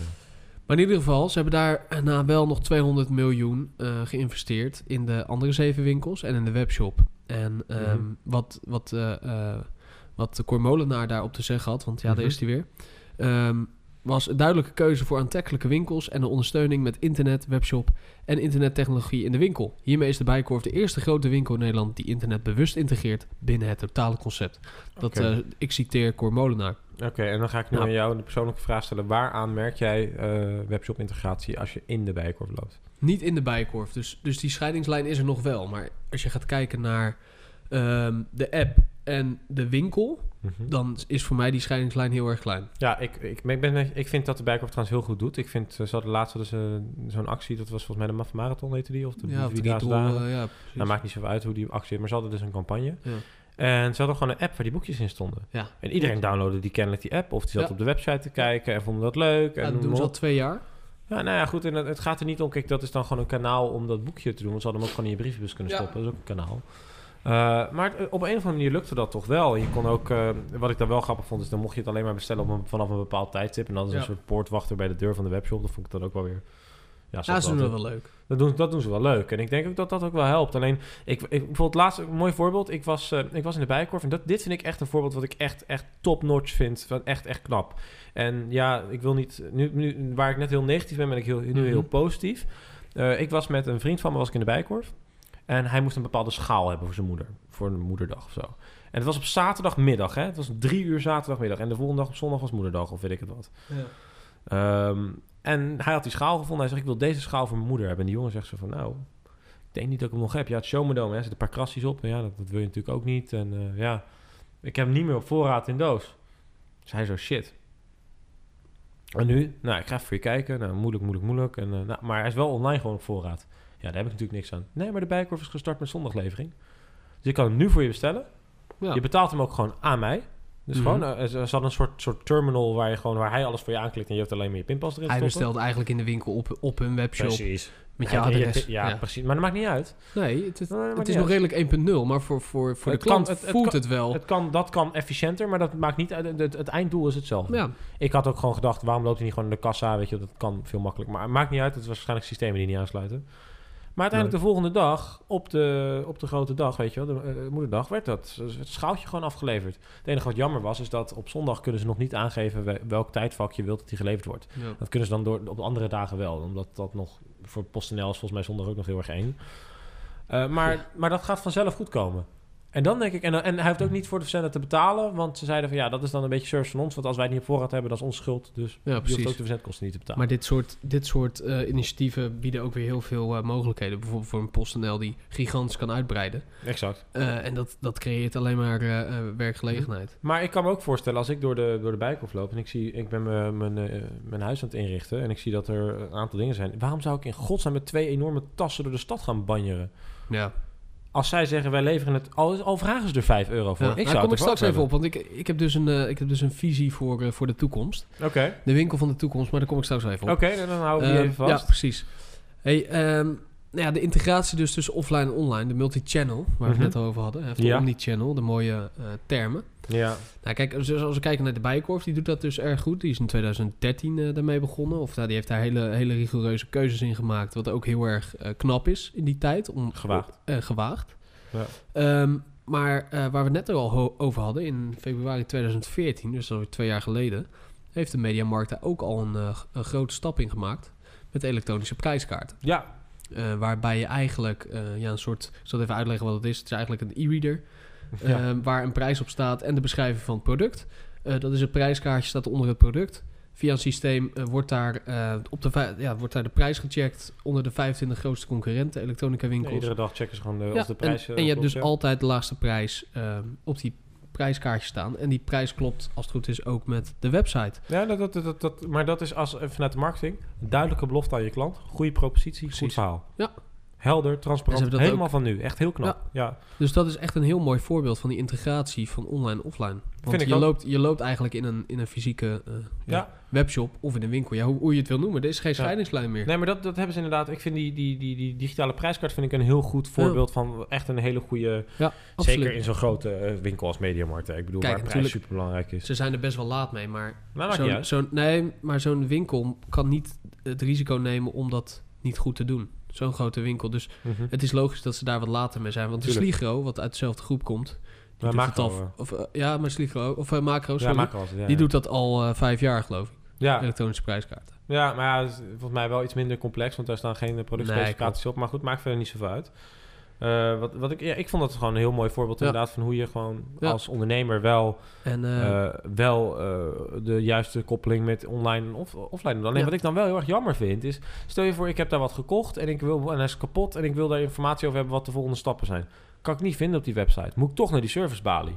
Maar in ieder geval, ze hebben daar na wel nog 200 miljoen eh, geïnvesteerd in de andere zeven winkels en in de webshop. En Mhm. wat, wat, eh eh wat de Cor Molenaar daarop te zeggen had, want ja, daar Mhm. is hij weer, ehm, was een duidelijke keuze voor aantrekkelijke winkels en de ondersteuning met internet, webshop en internettechnologie in de winkel. Hiermee is de Bijenkorf de eerste grote winkel in Nederland die internet bewust integreert binnen het totale concept. Dat, eh, ik citeer Cor Molenaar. Oké, en dan ga ik nu Nou. aan jou de persoonlijke vraag stellen. Waaraan merk jij eh, webshop-integratie als je in de bijenkorf loopt? Niet in de bijenkorf. Dus, dus die scheidingslijn is er nog wel. Maar als je gaat kijken naar ehm, de app en de winkel, Mhm. dan is voor mij die scheidingslijn heel erg klein. Ja, ik, ik, ik, ben, ik vind dat de Bijenkorf trouwens heel goed doet. Ik vind, eh, ze hadden laatst ze zo'n actie, dat was volgens mij de Marathon heette die, of de ja, of eh, ja. Nou, maakt niet zoveel uit hoe die actie is, maar ze hadden dus een campagne. Ja. En ze hadden gewoon een app waar die boekjes in stonden. Ja. En iedereen downloadde die kennelijk die app, of die zat Ja. op de website te kijken en vonden dat leuk. Ja, en dat doen ze al twee jaar. Ja, nou ja, goed. En het, het gaat er niet om. Kijk, dat is dan gewoon een kanaal om dat boekje te doen. Want ze hadden hem ook gewoon in je brievenbus kunnen Ja. stoppen. Dat is ook een kanaal. Uh, maar op een of andere manier lukte dat toch wel. Je kon ook, uh, wat ik daar wel grappig vond, is dan mocht je het alleen maar bestellen op een, vanaf een bepaald tijdstip. En dan is Ja. een soort poortwachter bij de deur van de webshop. Dat vond ik dan ook wel weer. Ja, Ja, ze doen dat wel leuk. dat doen, dat doen ze wel leuk. En ik denk ook dat dat ook wel helpt. Alleen, ik, ik, bijvoorbeeld laatst, een mooi voorbeeld. Ik was, uh, ik was in de Bijenkorf. En dat, dit vind ik echt een voorbeeld wat ik echt, echt top-notch vind. Van echt, echt knap. En ja, ik wil niet... Nu, nu, waar ik net heel negatief ben, ben ik heel, nu Mhm. heel positief. Ik was met een vriend van me, was ik in de Bijenkorf. En hij moest een bepaalde schaal hebben voor zijn moeder. Voor een moederdag of zo. En het was op zaterdagmiddag, hè. Het was drie uur zaterdagmiddag. En de volgende dag op zondag was moederdag, of weet ik het wat. Ja. Um, en hij had die schaal gevonden. Hij zegt, ik wil deze schaal voor mijn moeder hebben. En die jongen zegt zo van, nou, ik denk niet dat ik hem nog heb. Ja, het showmedome, hè, er zitten een paar krasjes op. En ja, dat, dat, wil je natuurlijk ook niet. En uh, ja, ik heb hem niet meer op voorraad in doos. Dus hij zo, shit. En nu? Nou, ik ga even voor je kijken. Nou, moeilijk, moeilijk, moeilijk. En, uh, nou, maar hij is wel online gewoon op voorraad. Ja, daar heb ik natuurlijk niks aan. Nee, maar de Bijenkorf is gestart met zondaglevering. Dus ik kan hem nu voor je bestellen. Ja. Je betaalt hem ook gewoon aan mij. Dus Mhm. gewoon, uh, ze hadden een soort, soort terminal waar, je gewoon, waar hij alles voor je aanklikt en je hebt alleen maar je pinpas erin Hij stoppen. bestelt eigenlijk in de winkel op, op hun webshop Precies. met je- adres. Ja, Ja. precies. Maar dat maakt niet uit. Nee, het Nee, het is nog uit. redelijk 1.0, maar voor, voor, voor de Het klant voelt kan- het wel. Het kan, dat kan efficiënter, maar dat maakt niet uit. Het, einddoel is hetzelfde. ja, Ik had ook gewoon gedacht, waarom loopt hij niet gewoon in de kassa? Weet je, dat kan veel makkelijker. Maar het maakt niet uit. Het is waarschijnlijk systemen die niet aansluiten. Maar uiteindelijk de volgende dag, op de, op de grote dag, weet je wel, de eh, moederdag, werd dat het schaaltje gewoon afgeleverd. Het enige wat jammer was, is dat op zondag kunnen ze nog niet aangeven we- welk tijdvak je wilt dat die geleverd wordt. ja. Dat kunnen ze dan door, op de andere dagen wel, omdat dat nog voor PostNL is volgens mij zondag ook nog heel erg eng. Eh, maar, maar dat gaat vanzelf goed komen. En dan denk ik, en, en hij hoeft ook niet voor de verzender te betalen, want ze zeiden van ja, dat is dan een beetje service van ons, want als wij het niet op voorraad hebben, dat is onze schuld. Dus Ja, je hoeft ook de verzendkosten niet te betalen. Maar dit soort, dit soort eh, initiatieven bieden ook weer heel veel eh, mogelijkheden. Bijvoorbeeld voor een PostNL die gigantisch kan uitbreiden. exact. Eh, en dat, dat creëert alleen maar werkgelegenheid. Maar ik kan me ook voorstellen, als ik door de, door de Bijenkorf loop en ik zie, ik ben mijn, mijn huis aan het inrichten en ik zie dat er een aantal dingen zijn. Waarom zou ik in godsnaam met twee enorme tassen door de stad gaan banjeren? Ja, Als zij zeggen, wij leveren het, al, al vragen ze er 5 euro voor. ja. Ik Daar zou kom ik straks even hebben. op, want ik, ik, heb dus een, eh, ik heb dus een visie voor, eh, voor de toekomst. Oké, De winkel van de toekomst, maar daar kom ik straks even op. oké, dan houden we die Ehm, even vast. Ja, precies. Hey, ehm, nou ja, de integratie dus tussen offline en online, de multi-channel, waar we Mhm. het net over hadden. Of de Ja. omni-channel, de mooie eh, termen. Ja, Nou, kijk, als als we kijken naar de Bijenkorf, die doet dat dus erg goed. Die is in 2013 eh, daarmee begonnen. Of nou, die heeft daar hele, hele rigoureuze keuzes in gemaakt. Wat ook heel erg eh, knap is in die tijd. Om, Gewaagd. eh, gewaagd. Ja. Ehm, maar waar we het net al over hadden, in februari 2014, dus alweer twee jaar geleden, heeft de Mediamarkt daar ook al een, een grote stap in gemaakt met elektronische prijskaarten. ja, waarbij je eigenlijk ja, een soort, ik zal even uitleggen wat het is. Het is eigenlijk een e-reader ja. eh, waar een prijs op staat en de beschrijving van het product. Eh, dat is het prijskaartje, staat onder het product. Via een systeem eh, wordt, daar, eh, op de, ja, wordt daar de prijs gecheckt onder de 25 grootste concurrenten, elektronica Ja, winkels. iedere dag checken ze gewoon de, of de prijs... en, en je hebt dus altijd de laagste prijs eh, op die prijskaartje staan. En die prijs klopt, als het goed is, ook met de website. Ja, dat, dat, dat, dat, maar dat is als, vanuit de marketing een duidelijke belofte aan je klant. Goede propositie, goed verhaal. Ja. Helder, transparant, helemaal ook- van nu. Echt heel knap. Ja. Dus dat is echt een heel mooi voorbeeld van die integratie van online en offline. Want je ook. loopt, je loopt eigenlijk in een, in een fysieke eh, ja, webshop of in een winkel. Ja, hoe, hoe je het wil noemen. Er is geen scheidingslijn meer. Nee, maar dat, dat hebben ze inderdaad. Ik vind die, die, die, die digitale prijskaart vind ik een heel goed voorbeeld van echt een hele goede... Ja, absoluut. Zeker in zo'n grote eh, winkel als Mediamarkt. hè. Ik bedoel, Kijk, waar prijs natuurlijk- super belangrijk is. Ze zijn er best wel laat mee, maar zo'n- uit. zo'n- nee, maar zo'n winkel kan niet het risico nemen om dat niet goed te doen. Zo'n grote winkel. Dus Mhm. het is logisch dat ze daar wat later mee zijn. Want de Tuurlijk. Sligro, wat uit dezelfde groep komt... Het Macro, al, of, eh, ja, maar Sligro, of eh, Macro, Ja, ja, die doet dat al eh, vijf jaar, geloof ik. Ja, Elektronische prijskaarten. ja, maar ja, volgens mij wel iets minder complex, want daar staan geen productspecificaties op. Maar goed, maakt verder niet zoveel uit. Eh, wat, wat ik, ja, ik vond dat gewoon een heel mooi voorbeeld Ja. inderdaad van hoe je gewoon Ja. als ondernemer wel, En eh, eh, wel de juiste koppeling met online en off, offline doet. Alleen Ja. wat ik dan wel heel erg jammer vind is, stel je voor ik heb daar wat gekocht en ik wil en hij is kapot en ik wil daar informatie over hebben wat de volgende stappen zijn. Kan ik niet vinden op die website. Moet ik toch naar die servicebalie.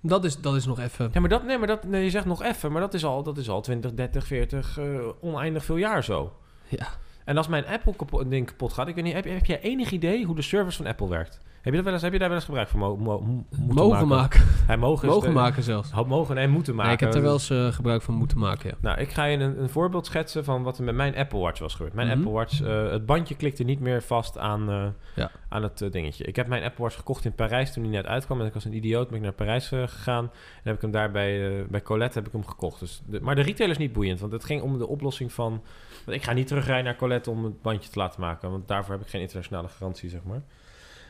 Dat is, dat is nog even... Ja, maar dat, nee, maar dat, nee, je zegt nog even, maar dat is al, dat is al 20, 30, 40, eh, oneindig veel jaar zo. Ja. En als mijn Apple kapot, ding kapot gaat, ik weet niet, heb, heb jij enig idee hoe de service van Apple werkt? Heb je, dat wel eens, heb je daar wel eens gebruik van mo, mo- mo- moeten Mogen maken. Hij mogen, Mogen de- maken zelfs. Mogen en moeten maken. Nee, ik heb er wel eens eh, gebruik van moeten maken, ja. Nou, ik ga je een, een voorbeeld schetsen van wat er met mijn Apple Watch was gebeurd. Mijn Mhm. Apple Watch, eh, het bandje klikte niet meer vast aan, eh, Ja. aan het dingetje. Ik heb mijn Apple Watch gekocht in Parijs toen hij net uitkwam. En ik was een idioot, ben ik naar Parijs gegaan. En heb ik hem daar bij, bij Colette heb ik hem gekocht. Dus de, maar de retailer is niet boeiend, want het ging om de oplossing van... Want ik ga niet terugrijden naar Colette om het bandje te laten maken, want daarvoor heb ik geen internationale garantie, zeg maar.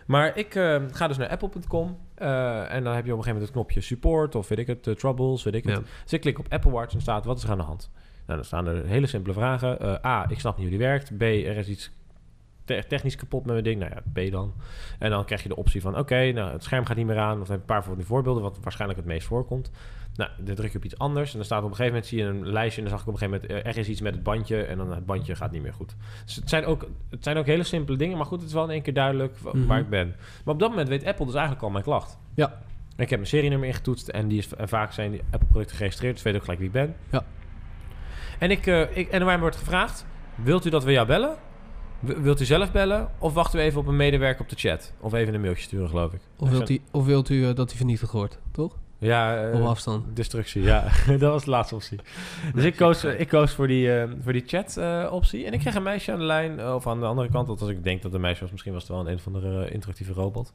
Maar ik eh, ga dus naar apple.com eh, en dan heb je op een gegeven moment het knopje support of weet ik het, eh, troubles, weet ik het. Dus ik klik op Apple Watch en staat, wat is er aan de hand? Nou, dan staan er hele simpele vragen. A, ik snap niet hoe die werkt. B, er is iets te- technisch kapot met mijn ding. Nou ja, B dan. En dan krijg je de optie van, oké, nou, het scherm gaat niet meer aan. Of een paar van die voorbeelden, wat waarschijnlijk het meest voorkomt. Nou, dan druk je op iets anders. En dan staat op een gegeven moment, zie je een lijstje. En dan zag ik op een gegeven moment, eh, er is iets met het bandje. En dan het bandje gaat niet meer goed. Dus het zijn ook, het zijn ook hele simpele dingen. Maar goed, het is wel in één keer duidelijk Mhm. waar ik ben. Maar op dat moment weet Apple dus eigenlijk al mijn klacht. Ja. Ik heb mijn serienummer ingetoetst en, die is, en vaak zijn die Apple-producten geregistreerd, dus weet ook gelijk wie ik ben. Ja. En, ik, eh, ik, en er wordt gevraagd, wilt u dat we jou bellen? Wilt u zelf bellen? Of wachten we even op een medewerker op de chat? Of even een mailtje sturen, geloof ik. Of wilt u, of wilt u eh, dat hij vernietigd wordt, toch? Ja, eh, Op afstand. destructie, ja. dat was de laatste optie. Dus ik koos, ik koos voor die, voor die chat-optie. en ik kreeg een meisje aan de lijn, of aan de andere kant. Als ik denk dat het een meisje was, misschien was het wel een, een of andere interactieve robot.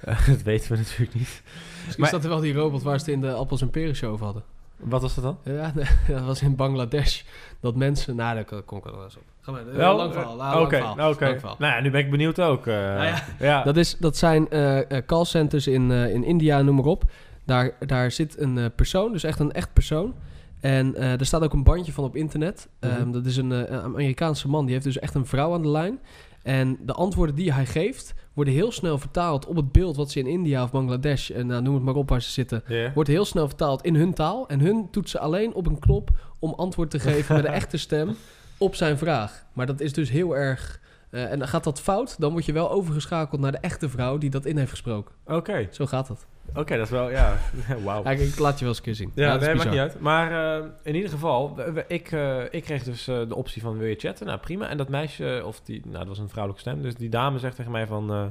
Dat weten we natuurlijk niet. Misschien Maar- is dat er wel die robot waar ze het in de Appels en Peren show over hadden. Wat was dat dan? Ja, dat was in Bangladesh. Dat mensen... Nou, daar kom ik wel eens op. Ga maar. Wel, lang eh, verhaal. Oké, nou, oké. Nou ja, nu ben ik benieuwd ook. eh, ja. ja. Dat, is, dat zijn eh eh, callcenters in, eh, in India, noem maar op. Daar, daar zit een eh, persoon, dus echt een echt persoon. En eh, er staat ook een bandje van op internet. Mhm. Ehm, dat is een, eh, een Amerikaanse man, die heeft dus echt een vrouw aan de lijn. En de antwoorden die hij geeft, worden heel snel vertaald op het beeld wat ze in India of Bangladesh, en nou, noem het maar op waar ze zitten, wordt heel snel vertaald in hun taal. En hun toetsen alleen op een knop om antwoord te geven met een echte stem op zijn vraag. Maar dat is dus heel erg... eh, en dan gaat dat fout, dan word je wel overgeschakeld naar de echte vrouw die dat in heeft gesproken. Oké, Zo gaat dat. oké, dat is wel, ja. Wauw. Ja, ik, ik laat je wel eens een keer zien. Ja, nee, maakt niet uit. Maar eh, in ieder geval, ik, eh, ik kreeg dus eh, de optie van wil je chatten? Nou, prima. En dat meisje, of die, nou, dat was een vrouwelijke stem. Dus die dame zegt tegen mij van, eh,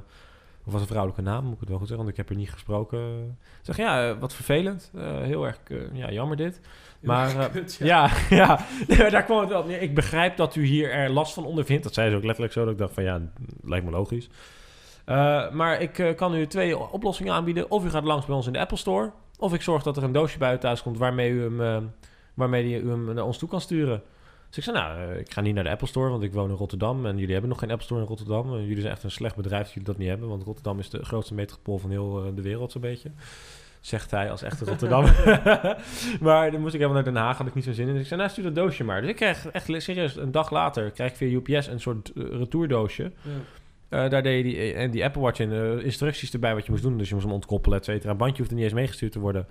of was een vrouwelijke naam, moet ik het wel goed zeggen, want ik heb er niet gesproken. Zeg, ja, wat vervelend. Eh, heel erg, eh, ja, jammer dit. Maar eh, Kut, ja, ja, daar kwam het wel op neer. Ik begrijp dat u hier er last van ondervindt. Dat zei ze ook letterlijk zo, dat ik dacht van ja, lijkt me logisch. Eh, maar ik eh, kan u twee oplossingen aanbieden. Of u gaat langs bij ons in de Apple Store. Of ik zorg dat er een doosje bij u thuis komt waarmee u hem, waarmee u hem naar ons toe kan sturen. Dus ik zei, nou, ik ga niet naar de Apple Store, want ik woon in Rotterdam. En jullie hebben nog geen Apple Store in Rotterdam. En jullie zijn echt een slecht bedrijf dat jullie dat niet hebben. Want Rotterdam is de grootste metropool van heel de wereld, zo'n beetje. Zegt hij als echte Rotterdam. maar dan moest ik helemaal naar Den Haag, had ik niet zo'n zin in. Dus ik zei, nou, stuur dat doosje maar. Dus ik kreeg echt serieus, een dag later, krijg ik via UPS een soort eh, retourdoosje. Eh, daar deed je die, en die Apple Watch in eh, instructies erbij wat je moest doen. Dus je moest hem ontkoppelen, et cetera. Een bandje hoeft er niet eens meegestuurd te worden.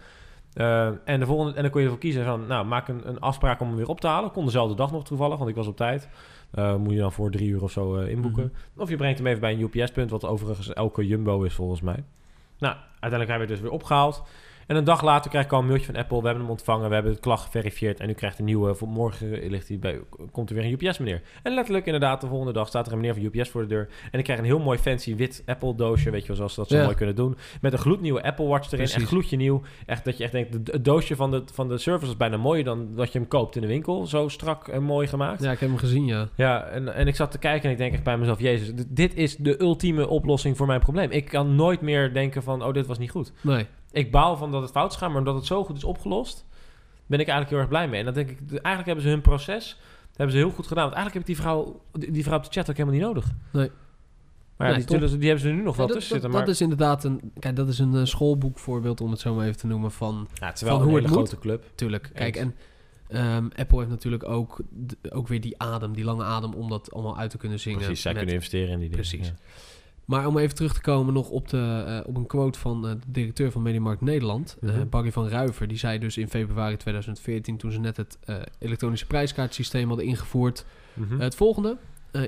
En, de volgende, en dan kon je ervoor kiezen van, nou, maak een, een afspraak om hem weer op te halen. Kon dezelfde dag nog toevallig, want ik was op tijd. Moet je dan voor drie uur of zo inboeken. Of je brengt hem even bij een UPS-punt, wat overigens elke Jumbo is volgens mij. Nou, uiteindelijk hebben we het dus weer opgehaald. En een dag later krijg ik al een mailtje van Apple. We hebben hem ontvangen, we hebben het klacht geverifieerd. En u krijgt een nieuwe. Voor morgen ligt hij bij, komt er weer een UPS-meneer. En letterlijk, inderdaad, de volgende dag staat er een meneer van UPS voor de deur. En ik krijg een heel mooi fancy wit Apple-doosje. Weet je wel, zoals ze dat zo Ja. mooi kunnen doen. Met een gloednieuwe Apple Watch erin. Precies. Echt gloedje nieuw. Echt dat je echt denkt, de- het doosje van de, van de service is bijna mooier dan dat je hem koopt in de winkel. Zo strak en mooi gemaakt. Ja, ik heb hem gezien, ja. Ja, en, en ik zat te kijken en ik denk echt bij mezelf... Jezus, dit is de ultieme oplossing voor mijn probleem. Ik kan nooit meer denken van... Oh, dit was niet goed. Nee. Ik baal van dat het fout is gegaan, maar omdat het zo goed is opgelost... ben ik eigenlijk heel erg blij mee. En dan denk ik... Eigenlijk hebben ze hun proces... hebben ze heel goed gedaan. Want eigenlijk heb ik die vrouw... Die, die vrouw op de chat ook helemaal niet nodig. Nee. Maar ja, Nee, die, zullen die hebben ze er nu nog wel Ja, tussen dat, zitten. Maar dat is inderdaad een... Kijk, dat is een eh, schoolboekvoorbeeld, om het zo maar even te noemen, van... ja, het is van wel een hoe hele het moet. grote club. Tuurlijk. Kijk, Eens. en ehm, Apple heeft natuurlijk ook, ook weer die adem, die lange adem, om dat allemaal uit te kunnen zingen. Precies, zij met- kunnen investeren in die dingen. Precies. Ja. Maar om even terug te komen nog op, de, eh, op een quote van eh, de directeur van Mediamarkt Nederland, Mhm. Barry van Ruiver. Die zei dus in februari 2014, toen ze net het elektronische prijskaartsysteem hadden ingevoerd, Mhm. het volgende.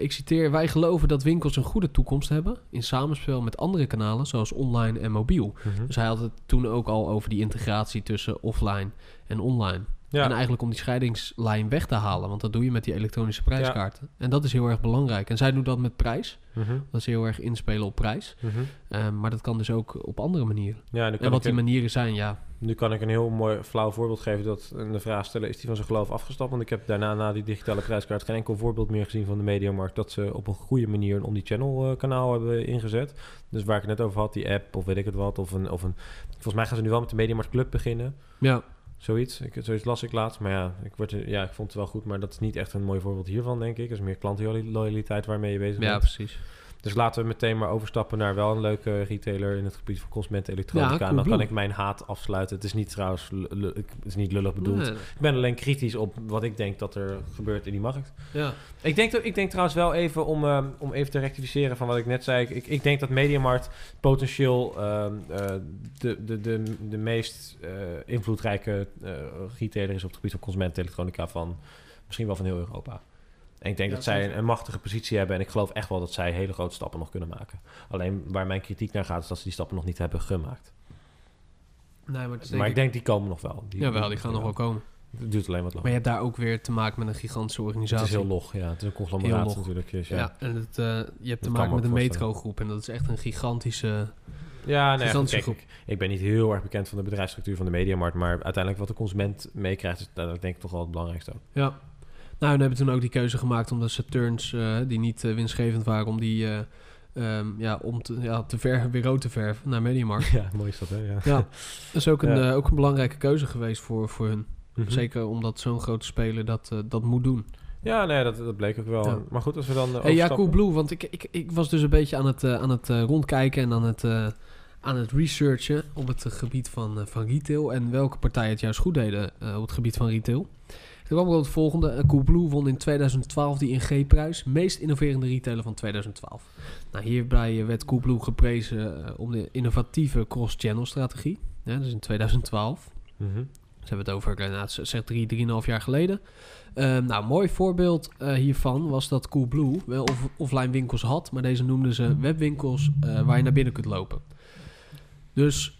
ik citeer, wij geloven dat winkels een goede toekomst hebben in samenspel met andere kanalen zoals online en mobiel. Mhm. Dus hij had het toen ook al over die integratie tussen offline en online. Ja. En eigenlijk om die scheidingslijn weg te halen, want dat doe je met die elektronische prijskaarten. En dat is heel erg belangrijk. En zij doen dat met prijs. Mhm. Dat is heel erg inspelen op prijs. Mhm. Eh, maar dat kan dus ook op andere manieren. Ja, En wat die een- manieren zijn, ja. nu kan ik een heel mooi flauw voorbeeld geven dat en de vraag stellen, is die van zijn geloof afgestapt? Want ik heb daarna na die digitale prijskaart geen enkel voorbeeld meer gezien van de mediamarkt dat ze op een goede manier een omnichannel eh, kanaal hebben ingezet. Dus waar ik het net over had, die app of weet ik het wat, of een, of een volgens mij gaan ze nu wel met de Mediamarkt Club beginnen. Ja, Zoiets. Ik, zoiets las ik laatst. Maar ja ik, word, ja, ik vond het wel goed. Maar dat is niet echt een mooi voorbeeld hiervan, denk ik. Het is meer klantenloyaliteit waarmee je bezig ja bent. precies. Dus laten we meteen maar overstappen naar wel een leuke retailer in het gebied van consumentenelektronica. Ja, en dan kan ik mijn haat afsluiten. Het is niet trouwens het is niet lullig bedoeld. Nee, Ik ben alleen kritisch op wat ik denk dat er gebeurt in die markt. ja. Ik denk, ik denk trouwens wel even om, ehm, om even te rectificeren van wat ik net zei. Ik, ik denk dat Mediamarkt potentieel ehm, eh, de, de, de, de meest eh, invloedrijke eh, retailer is op het gebied van consumentenelektronica van misschien wel van heel Europa. En ik denk Ja, dat zij een, een machtige positie hebben en ik geloof echt wel dat zij hele grote stappen nog kunnen maken. Alleen waar mijn kritiek naar gaat is dat ze die stappen nog niet hebben gemaakt. Nee, maar, maar ik denk die komen nog wel. ik, jawel, die gaan nog wel komen. Het duurt alleen wat Maar langer. je hebt daar ook weer te maken met een gigantische Het organisatie. is heel log, ja. Het is een conglomeraat log. natuurlijk. Dus ja. Ja, en het, eh, je hebt te maken met een metrogroep. En dat is echt een gigantische... Ja, nee, Gigantische kijk, ik, ik ben niet heel erg bekend van de bedrijfsstructuur van de mediamarkt, maar uiteindelijk wat de consument meekrijgt, is dat denk ik toch wel het belangrijkste. Ja. Nou, en hebben toen ook die keuze gemaakt om de Saturns, eh, die niet eh, winstgevend waren, om die eh, ehm, ja, om te, ja, te verven, weer rood te verven naar Mediamarkt. Ja, mooi is dat, hè? Ja. ja, dat is ook een, Ja. ook een belangrijke keuze geweest voor, voor hun. Mhm. Zeker omdat zo'n grote speler dat, dat moet doen. Ja, nee, dat, dat bleek ook wel. Ja. Maar goed, als we dan. Hey, ja, overstappen- Coolblue, want ik, ik, ik was dus een beetje aan het, aan het rondkijken en aan het, aan het researchen op het gebied van, van retail en welke partijen het juist goed deden op het gebied van retail. Kwam ook het volgende. Eh, Coolblue won in 2012 die ING-prijs. Meest innoverende retailer van 2012. Nou, hierbij eh, werd Coolblue geprezen eh, om de innovatieve cross-channel strategie. Ja, dus in 2012. Mhm. Ze hebben het over, nou, zeg drie, drieënhalf jaar geleden. Ehm, nou, mooi voorbeeld hiervan was dat Coolblue wel off- offline winkels had, maar deze noemden ze webwinkels eh, waar je naar binnen kunt lopen. Dus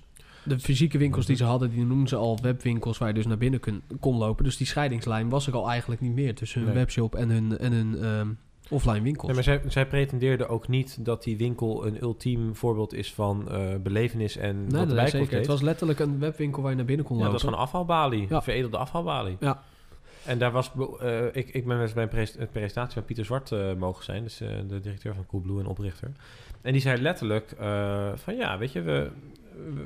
de fysieke winkels die ze hadden, die noemden ze al webwinkels waar je dus naar binnen kun, kon lopen. Dus die scheidingslijn was er al eigenlijk niet meer tussen hun Nee. webshop en hun, en hun ehm, offline winkels. Nee, maar zij, zij pretendeerden ook niet dat die winkel een ultiem voorbeeld is van eh, belevenis en nee, wat nee, zeker. Het was letterlijk een webwinkel waar je naar binnen kon Ja, dat lopen. was gewoon afhaalbalie. Ja. Veredelde afhaalbalie. Ja. En daar was... eh, ik, ik ben wel eens bij een pres- een presentatie van Pieter Zwart eh, mogen zijn. Dus eh, de directeur van Coolblue en oprichter. En die zei letterlijk eh, van ja, weet je, we,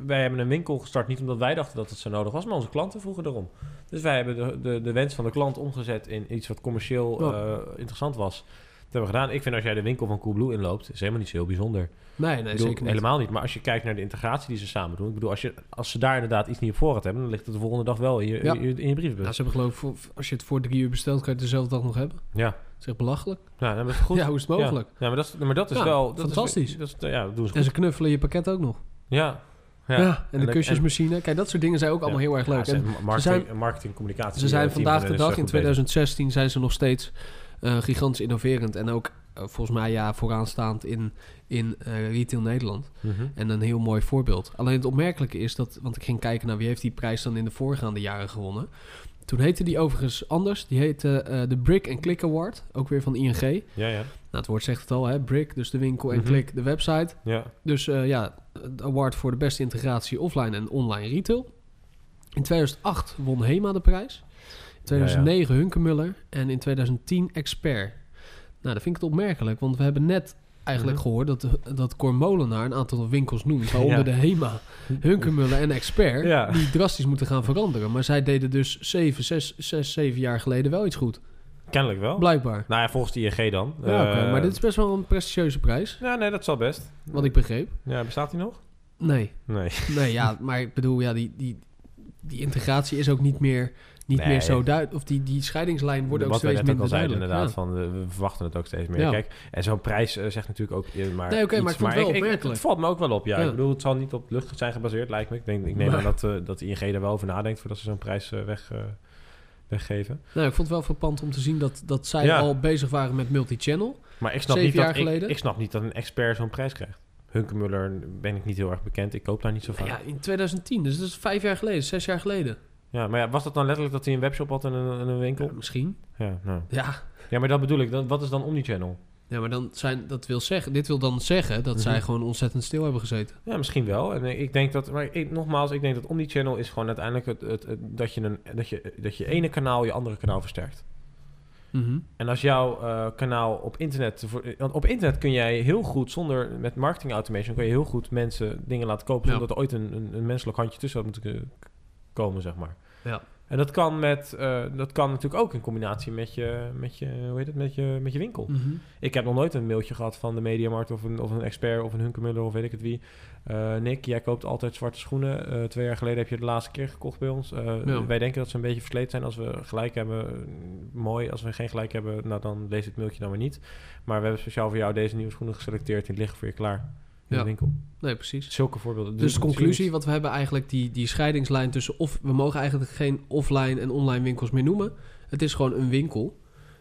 wij hebben een winkel gestart niet omdat wij dachten dat het zo nodig was, maar onze klanten vroegen erom. Dus wij hebben de, de, de wens van de klant omgezet in iets wat commercieel eh, interessant was. Dat hebben we gedaan. Ik vind als jij de winkel van Coolblue inloopt, is helemaal niet zo heel bijzonder. nee, nee, bedoel, zeker niet. helemaal niet. Maar als je kijkt naar de integratie die ze samen doen. Ik bedoel, als, je, als ze daar inderdaad iets niet op voorraad hebben, dan ligt het de volgende dag wel in je, Ja. in je, in je brievenbus. Nou, ze hebben geloof ik, als je het voor drie uur bestelt, kan je het dezelfde dag nog hebben. ja. Dat is echt belachelijk. Ja, dat is goed. Ja, hoe is het mogelijk? Ja, maar, dat is, maar dat is Ja, wel... Dat fantastisch. Is, dat is, ja, dat doen ze En ze knuffelen je pakket ook nog. Ja. Ja, Ja. en de En- kusjesmachine. Kijk, dat soort dingen zijn ook allemaal Ja. heel erg Ja, leuk. ze En marketing, zijn- marketing, communicatie. ze zijn vandaag van de is, dag, in goed bezig. 2016, zijn ze nog steeds eh, gigantisch innoverend. En ook eh, volgens mij ja, vooraanstaand in, in eh, retail Nederland. Mhm. En een heel mooi voorbeeld. Alleen het opmerkelijke is dat, want ik ging kijken naar wie heeft die prijs dan in de voorgaande jaren gewonnen. Toen heette die overigens anders. Die heette eh, de Brick and Click Award, ook weer van ING. Nou, Ja, ja. het woord zegt het al, hè? Brick, dus de winkel, en Mhm. Click, de website. Ja. Dus eh, ja, de award voor de beste integratie offline en online retail. In 2008 won Hema de prijs. In 2009 Hunkemuller en in 2010 Expert. Nou, dat vind ik het opmerkelijk, want we hebben net eigenlijk Mhm. gehoord dat, dat Cor Molenaar een aantal winkels noemt, waaronder Ja. de Hema, Hunkemuller en Expert, Ja. die drastisch moeten gaan veranderen. Maar zij deden dus 7, 6, 6, 7 jaar geleden wel iets goed. Kennelijk wel. Blijkbaar. Nou ja, volgens de ING dan. Ja, Eh, maar dit is best wel een prestigieuze prijs, Ja, nee, dat zal best. wat ik begreep. Ja, bestaat die nog? Nee. Nee. Nee, ja, maar ik bedoel, ja, die, die, die integratie is ook niet meer, niet Nee. meer zo duidelijk. Of die, die scheidingslijn wordt ook steeds ook minder zeiden duidelijk. inderdaad, Ja. van, eh, we verwachten het ook steeds meer. Ja. Kijk, en zo'n prijs eh, zegt natuurlijk ook eh, maar Nee, oké, maar het wel ik. Het valt me ook wel op, ja. Ja. Ik bedoel, het zal niet op lucht zijn gebaseerd, lijkt me. Ik, denk, ik neem aan dat, eh dat ING daar wel over nadenkt voordat ze zo'n prijs weg, weggeven. Nou, ik vond het wel verpand om te zien dat, dat zij al bezig waren met multi-channel. Maar ik snap, niet jaar dat, ik, geleden? ik snap niet dat een expert zo'n prijs krijgt. Hunkemuller ben ik niet heel erg bekend. Ik koop daar niet zo vaak. Ja, in 2010, dus dat is vijf jaar geleden, zes jaar geleden. Ja, maar ja, was dat dan letterlijk dat hij een webshop had en een, en een winkel? Ja, misschien. Ja, nou. Ja. ja, maar dat bedoel ik. Dan, wat is dan Omnichannel? ja, maar dan zijn, dat wil zeggen, dit wil dan zeggen dat Mhm. zij gewoon ontzettend stil hebben gezeten. Ja, misschien wel. En ik denk dat, maar ik, nogmaals, ik denk dat Omnichannel is gewoon uiteindelijk het, het, het- dat, je een, dat, je, dat je ene kanaal je andere kanaal versterkt. Mhm. En als jouw eh, kanaal op internet... Want op internet kun jij heel goed, zonder met marketing automation... kun je heel goed mensen dingen laten kopen... Ja. zonder dat er ooit een, een, een menselijk handje tussen had moeten komen, zeg maar. Ja. En dat kan, met, eh, dat kan natuurlijk ook in combinatie met je, met je, hoe heet het, met je, met je winkel. Mhm. Ik heb nog nooit een mailtje gehad van de Mediamarkt of een, of een expert of een Hunkemuller of weet ik het wie. Eh, Nick, jij koopt altijd zwarte schoenen. Eh, twee jaar geleden heb je de laatste keer gekocht bij ons. Ja. Wij denken dat ze een beetje versleten zijn. Als we gelijk hebben, mooi. Als we geen gelijk hebben, nou dan lees het mailtje dan maar niet. Maar we hebben speciaal voor jou deze nieuwe schoenen geselecteerd. Die liggen voor je klaar in Ja. de winkel. Nee, precies. Zulke voorbeelden. Dus de het is conclusie, wat we hebben eigenlijk die, die scheidingslijn tussen of we mogen eigenlijk geen offline en online winkels meer noemen. Het is gewoon een winkel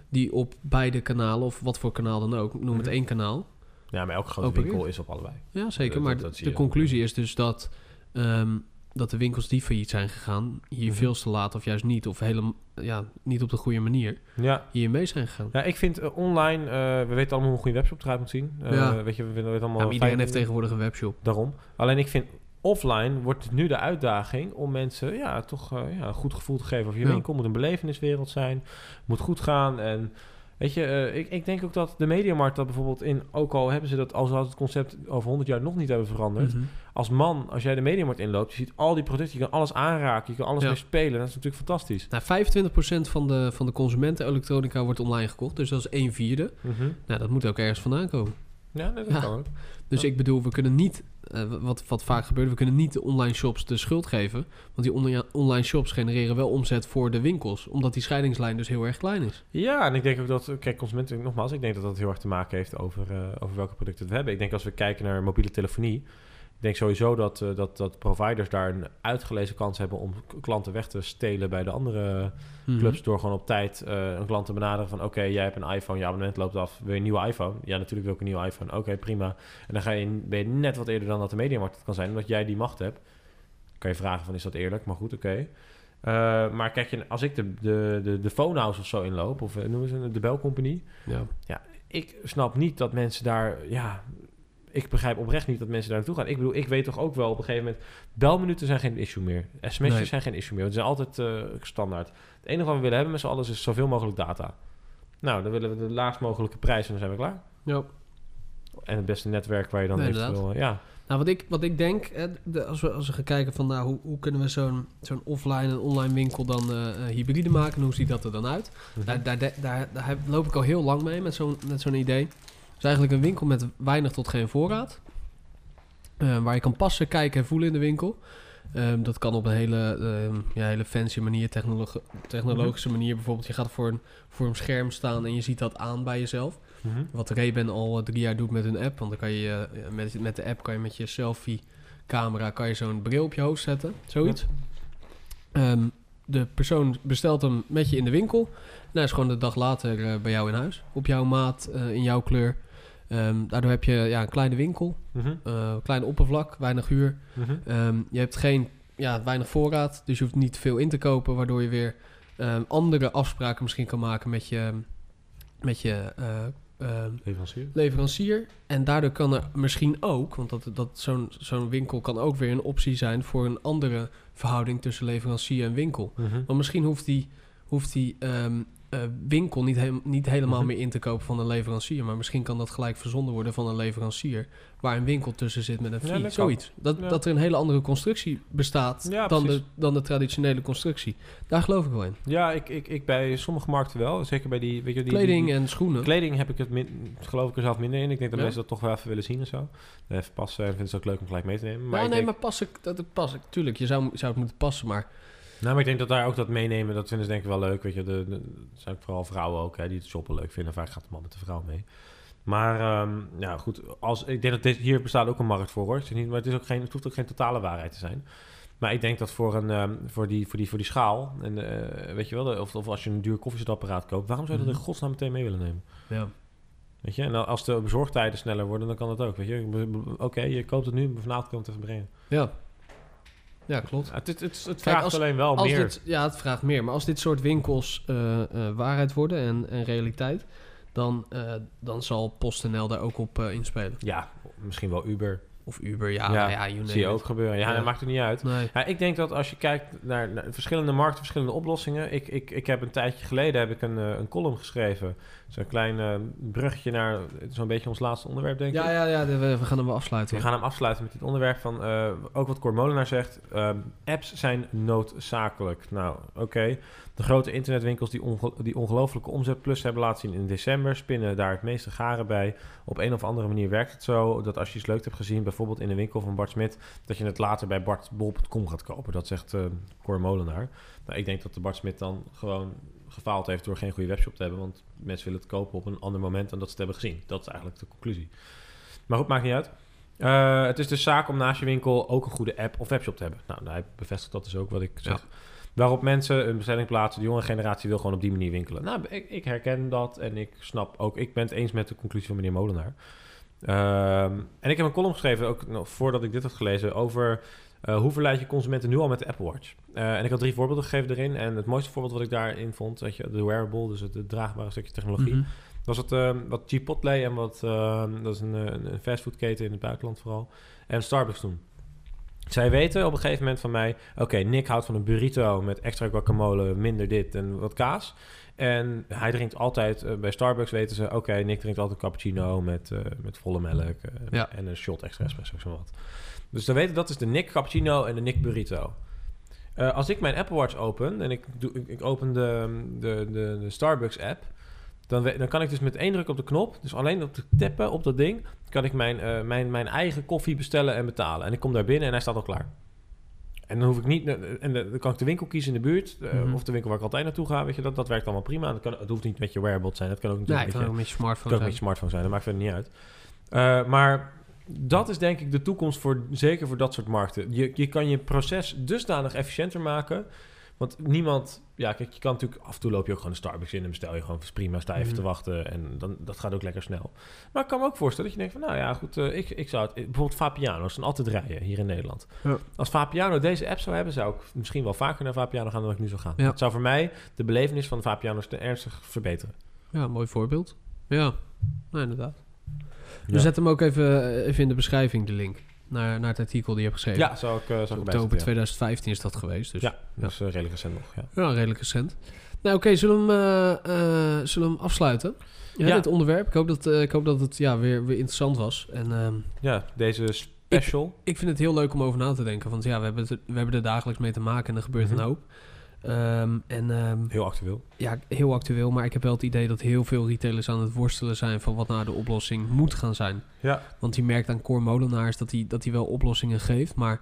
die op beide kanalen of wat voor kanaal dan ook, noem het Mhm. één kanaal. Ja, maar elke grote winkel is op allebei. Ja, zeker. Dat- maar dat- dat de- de conclusie is dus dat, ehm, dat de winkels die failliet zijn gegaan, hier Mhm. veel te laat of juist niet, of helemaal ja, niet op de goede manier, Ja, hier mee zijn gegaan. ja ik vind eh, online, eh, we weten allemaal hoe een goede webshop eruit moet zien. Eh, Ja. Weet je, we weten allemaal Ja, iedereen fijn- heeft tegenwoordig een webshop. Daarom. Alleen ik vind offline wordt het nu de uitdaging om mensen ja, toch ja, een goed gevoel te geven over je winkel. moet een beleveniswereld zijn. Moet goed gaan. En weet je, eh, ik, ik denk ook dat de mediamarkt dat bijvoorbeeld in, ook al hebben ze dat, als het concept over 100 jaar nog niet hebben veranderd. Mhm. Als man, als jij de mediamarkt inloopt, je ziet al die producten, je kan alles aanraken, je kan alles Ja. mee spelen. Dat is natuurlijk fantastisch. Nou, 25% van de, van de consumenten elektronica wordt online gekocht, dus dat is 1 vierde. Mhm. Nou, dat moet ook ergens vandaan komen. Ja, nee, dat Ja. kan ook. Dus Ja. ik bedoel, we kunnen niet, eh, wat, wat vaak gebeurt, we kunnen niet de online shops de schuld geven. Want die online, online shops genereren wel omzet voor de winkels, omdat die scheidingslijn dus heel erg klein is. Ja, en ik denk ook dat, kijk, consumenten, nogmaals, ik denk dat dat heel erg te maken heeft over, eh, over welke producten we hebben. Ik denk als we kijken naar mobiele telefonie, ik denk sowieso dat, eh, dat, dat providers daar een uitgelezen kans hebben om klanten weg te stelen bij de andere Mhm. clubs. Door gewoon op tijd eh, een klant te benaderen van, oké, jij hebt een iPhone, je abonnement loopt af, wil je een nieuwe iPhone? Ja, natuurlijk wil ik een nieuwe iPhone. Oké, prima. En dan ga je, ben je net wat eerder dan dat de mediamarkt het kan zijn, omdat jij die macht hebt. Kan je vragen van, is dat eerlijk? Maar goed, oké. Eh, maar kijk, je, als ik de, de, de, de Phonehouse of zo inloop, of noemen ze de belcompagnie, Ja. ik snap niet dat mensen daar, ja, ik begrijp oprecht niet dat mensen daar naartoe gaan. Ik bedoel, ik weet toch ook wel op een gegeven moment, belminuten zijn geen issue meer. sms'jes Nee. zijn geen issue meer. Het zijn altijd eh, standaard. Het enige wat we willen hebben met z'n allen is zoveel mogelijk data. Nou, dan willen we de laagst mogelijke prijs en dan zijn we klaar. Ja. En het beste netwerk waar je dan Nee, eventueel... Ja, Nou, wat ik, wat ik denk, hè, de- als, we, als we gaan kijken van nou, hoe, hoe kunnen we zo'n zo'n offline en online winkel dan eh, eh, hybride maken, hoe ziet dat er dan uit? Mhm. Daar, daar, daar, daar, loop ik al heel lang mee met zo'n met zo'n idee. Het is eigenlijk een winkel met weinig tot geen voorraad. Eh, waar je kan passen, kijken en voelen in de winkel. Ehm, dat kan op een hele, ehm, ja, hele fancy manier, technologi- technologische manier. Bijvoorbeeld, je gaat voor een, voor een scherm staan en je ziet dat aan bij jezelf. Mhm. Wat Ray-Ban al eh, drie jaar doet met hun app. Want dan kan je eh, met, met de app kan je met je selfie camera kan je zo'n bril op je hoofd zetten. Zoiets. Ehm, de persoon bestelt hem met je in de winkel. En hij is gewoon de dag later bij jou in huis. Op jouw maat, in jouw kleur. Ehm, daardoor heb je ja, een kleine winkel, eh klein oppervlak, weinig huur. Mhm. Ehm, je hebt geen, ja, weinig voorraad, dus je hoeft niet veel in te kopen, waardoor je weer ehm, andere afspraken misschien kan maken met je, met je eh, Leverancier. leverancier. En daardoor kan er misschien ook, want dat, dat zo'n zo'n winkel kan ook weer een optie zijn voor een andere verhouding tussen leverancier en winkel. Mhm. Want misschien hoeft die, hoeft die eh, winkel niet, niet helemaal Mhm. meer in te kopen van een leverancier. Maar misschien kan dat gelijk verzonden worden van een leverancier. Waar een winkel tussen zit met een Ja, fee. dat kan. Zoiets. Dat, Ja. dat er een hele andere constructie bestaat Ja, dan, de, dan de traditionele constructie. Daar geloof ik wel in. Ja, ik, ik, ik bij sommige markten wel. Zeker bij die, weet je, die Kleding die- en schoenen. Kleding heb ik het min, geloof ik er zelf minder in. Ik denk dat mensen dat toch wel even willen zien en zo. Even passen en vinden ze het ook leuk om gelijk mee te nemen. Maar nee, denk, maar pas ik, dat pas ik. Tuurlijk, je zou, zou het moeten passen, maar nou, maar ik denk dat daar ook dat meenemen, dat vinden ze denk ik wel leuk. Weet je, de, de, er zijn vooral vrouwen ook, hè, die het shoppen leuk vinden. Vaak gaat de man met de vrouw mee. Maar ehm, ja, goed. Als, ik denk dat dit, hier bestaat ook een markt voor hoor. Ik zeg niet, maar het, is ook geen, het hoeft ook geen totale waarheid te zijn. Maar ik denk dat voor, een, ehm, voor, die, voor, die, voor die schaal, en, eh, weet je wel, de- of, of als je een duur koffiezetapparaat koopt, waarom zou je dat in Mhm. godsnaam meteen mee willen nemen? Ja. Weet je, en als de bezorgtijden sneller worden, dan kan dat ook. Weet je, oké, je koopt het nu, maar vanavond komt het even brengen. Ja. Ja, klopt. Het, het, het, Kijk, vraagt als- alleen wel Als meer. dit, ja, het vraagt meer. Maar als dit soort winkels eh, eh, waarheid worden en, en realiteit, dan, eh, dan zal PostNL daar ook op inspelen. Ja, misschien wel Uber. Of Uber, ja. Ja, ja, you zie je ook gebeuren. Ja, Ja. dat maakt er niet uit. Nee. Ja, ik denk dat als je kijkt naar, naar verschillende markten, verschillende oplossingen. Ik, ik, ik heb een tijdje geleden heb ik een, eh, een column geschreven. Zo'n klein eh, bruggetje naar zo'n beetje ons laatste onderwerp, denk ik. Ja, ja, ja, we, we gaan hem afsluiten. We gaan hem afsluiten met dit onderwerp van eh, ook wat Cor Molenaar zegt. ehm, apps zijn noodzakelijk. Nou, oké. De grote internetwinkels die, die ongelofelijke omzetplus hebben laten zien in december, spinnen daar het meeste garen bij. Op een of andere manier werkt het zo dat als je iets leuks hebt gezien, bijvoorbeeld in de winkel van Bart Smit, dat je het later bij bartbol.com gaat kopen. Dat zegt Cor Molenaar. Nou, ik denk dat de Bart Smit dan gewoon gefaald heeft door geen goede webshop te hebben, want mensen willen het kopen op een ander moment dan dat ze het hebben gezien. Dat is eigenlijk de conclusie. Maar goed, maakt niet uit. Eh, het is dus zaak om naast je winkel ook een goede app of webshop te hebben. Nou, hij bevestigt dat dus ook wat ik zeg. Waarop mensen een bestelling plaatsen. De jonge generatie wil gewoon op die manier winkelen. Nou, ik, ik herken dat en ik snap ook. Ik ben het eens met de conclusie van meneer Molenaar. Ehm, en ik heb een column geschreven, ook nog voordat ik dit had gelezen, over eh, hoe verleid je consumenten nu al met de Apple Watch. Eh, en ik had drie voorbeelden gegeven erin. En het mooiste voorbeeld wat ik daarin vond, weet je, de wearable, dus het, het draagbare stukje technologie, Mhm. was het ehm, wat Chipotle en wat, ehm, dat is een, eh, een, een fastfoodketen in het buitenland vooral, en Starbucks doen. Zij weten op een gegeven moment van mij... Oké, Nick houdt van een burrito met extra guacamole, minder dit en wat kaas. En hij drinkt altijd... eh, bij Starbucks weten ze... Oké, Nick drinkt altijd cappuccino met, eh, met volle melk. eh, Ja. En een shot extra espresso, zo wat. Dus dan weten dat is de Nick cappuccino en de Nick burrito. Als ik mijn Apple Watch open... En ik, doe, ik, ik open de, de, de, de Starbucks app... Dan, dan kan ik dus met één druk op de knop... Dus alleen op te tappen op dat ding... kan ik mijn, eh, mijn, mijn eigen koffie bestellen en betalen. En ik kom daar binnen en hij staat al klaar. En dan hoef ik niet... eh, En dan kan ik de winkel kiezen in de buurt. eh, Mhm. Of de winkel waar ik altijd naartoe ga. Weet je, dat, dat werkt allemaal prima. Dat kan, het hoeft niet met je wearable te zijn. Dat kan ook Nee, natuurlijk het met kan je, ook met je smartphone kan ook met je smartphone zijn. Dat maakt verder niet uit. Eh, maar dat is denk ik de toekomst voor... Zeker voor dat soort markten. Je, je kan je proces dusdanig efficiënter maken... Want niemand... Ja, kijk, je kan natuurlijk... Af en toe loop je ook gewoon een Starbucks in... en bestel je gewoon prima, sta even Mhm. te wachten... en dan, dat gaat ook lekker snel. Maar ik kan me ook voorstellen dat je denkt van... nou ja, goed, eh, ik, ik zou het... Bijvoorbeeld Vapiano's zijn altijd rijden hier in Nederland. Ja. Als Vapiano deze app zou hebben... zou ik misschien wel vaker naar Vapiano gaan dan ik nu zou gaan. Ja. Het zou voor mij de belevenis van Vapiano's te ernstig verbeteren. Ja, mooi voorbeeld. Ja, nou, inderdaad. We Ja. zetten hem ook even, even in de beschrijving, de link. Naar, naar het artikel die je hebt geschreven. Ja, zou ik, eh, zou ik erbij Oktober zetten, ja. 2015 is dat geweest. Dus Ja, dat is eh, redelijk recent nog, ja. Ja, redelijk recent. Nou, oké, zullen, we hem, eh, zullen we hem afsluiten? Ja, Ja. dit onderwerp. Ik hoop dat, ik hoop dat het ja, weer, weer interessant was. En ehm, Ja, deze special. ik vind het heel leuk om over na te denken. Want ja, we hebben, het, we hebben er dagelijks mee te maken en er gebeurt Mhm. een hoop. Ehm, en ehm, Heel actueel. ja, heel actueel. Maar ik heb wel het idee dat heel veel retailers aan het worstelen zijn... van wat nou de oplossing moet gaan zijn. Ja. Want je merkt aan Cor Molenaars dat hij, dat hij wel oplossingen geeft. Maar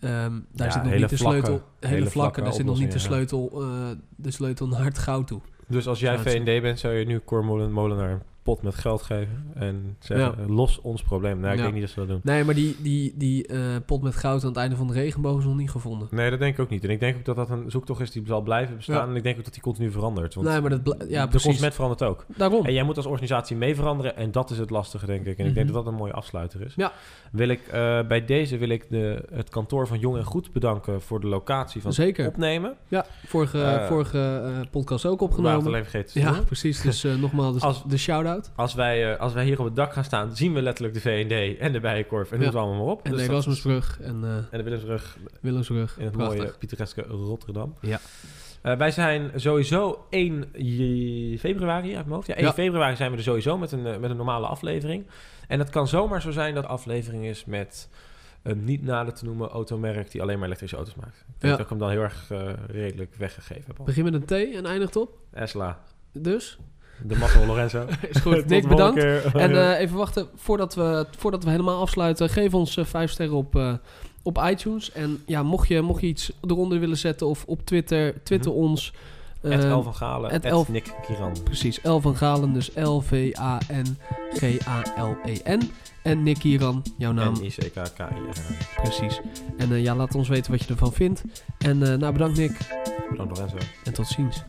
daar Ja, zit nog niet de vlakke- sleutel... Hele, hele vlakke, vlakke daar zit nog niet de sleutel, eh, de sleutel naar het goud toe. Dus als jij V&D bent, zou je nu Cor Molen- Molenaar pot met geld geven en zeggen, Ja. los ons probleem. Nou, ik denk niet dat ze dat doen. Nee, maar die, die, die eh, pot met goud aan het einde van de regenboog is nog niet gevonden. Nee, dat denk ik ook niet. En ik denk ook dat dat een zoektocht is die zal blijven bestaan. En ik denk ook dat die continu verandert. Want nee, maar dat... Ja, de precies. consument verandert ook. Daarom. En jij moet als organisatie mee veranderen. En dat is het lastige, denk ik. En ik denk Mhm. dat dat een mooie afsluiter is. Ja. Wil ik, eh, bij deze wil ik de, het kantoor van Jong en Goed bedanken voor de locatie van het Zeker. opnemen. Ja, vorige, Eh, vorige podcast ook We waren het opgenomen. alleen vergeten te Ja, precies. Dus nogmaals de, Als- de shout-out. Als wij, eh, als wij hier op het dak gaan staan, zien we letterlijk de V&D en de Bijenkorf. En Ja. noem allemaal maar op. En Dus de Erasmusbrug en eh En de Willemsbrug Willemsbrug. in het Prachtig. mooie pittoreske Rotterdam. Ja. Eh, wij zijn sowieso 1 je- februari uit mijn hoofd. Ja, 1 Ja. februari zijn we er sowieso met een, met een normale aflevering. En het kan zomaar zo zijn dat de aflevering is met een niet nader te noemen automerk die alleen maar elektrische auto's maakt. Ik denk Ja. dat ik hem dan heel erg redelijk weggegeven heb. al. Begin met een T en eindigt op. Esla, Dus, de Marco Lorenzo. Is goed, Nick, bedankt. En eh, even wachten, voordat we, voordat we helemaal afsluiten, geef ons eh, vijf sterren op eh, op iTunes. En ja, mocht je, mocht je iets eronder willen zetten of op Twitter, Twitter mhm. ons. Het uh, El van Galen, Nick Kiran. Precies, L van Galen, dus L-V-A-N-G-A-L-E-N. En Nick Kiran, jouw naam. En i c k k i r Precies. En ja, laat ons weten wat je ervan vindt. En nou, bedankt Nick. Bedankt Lorenzo. En tot ziens.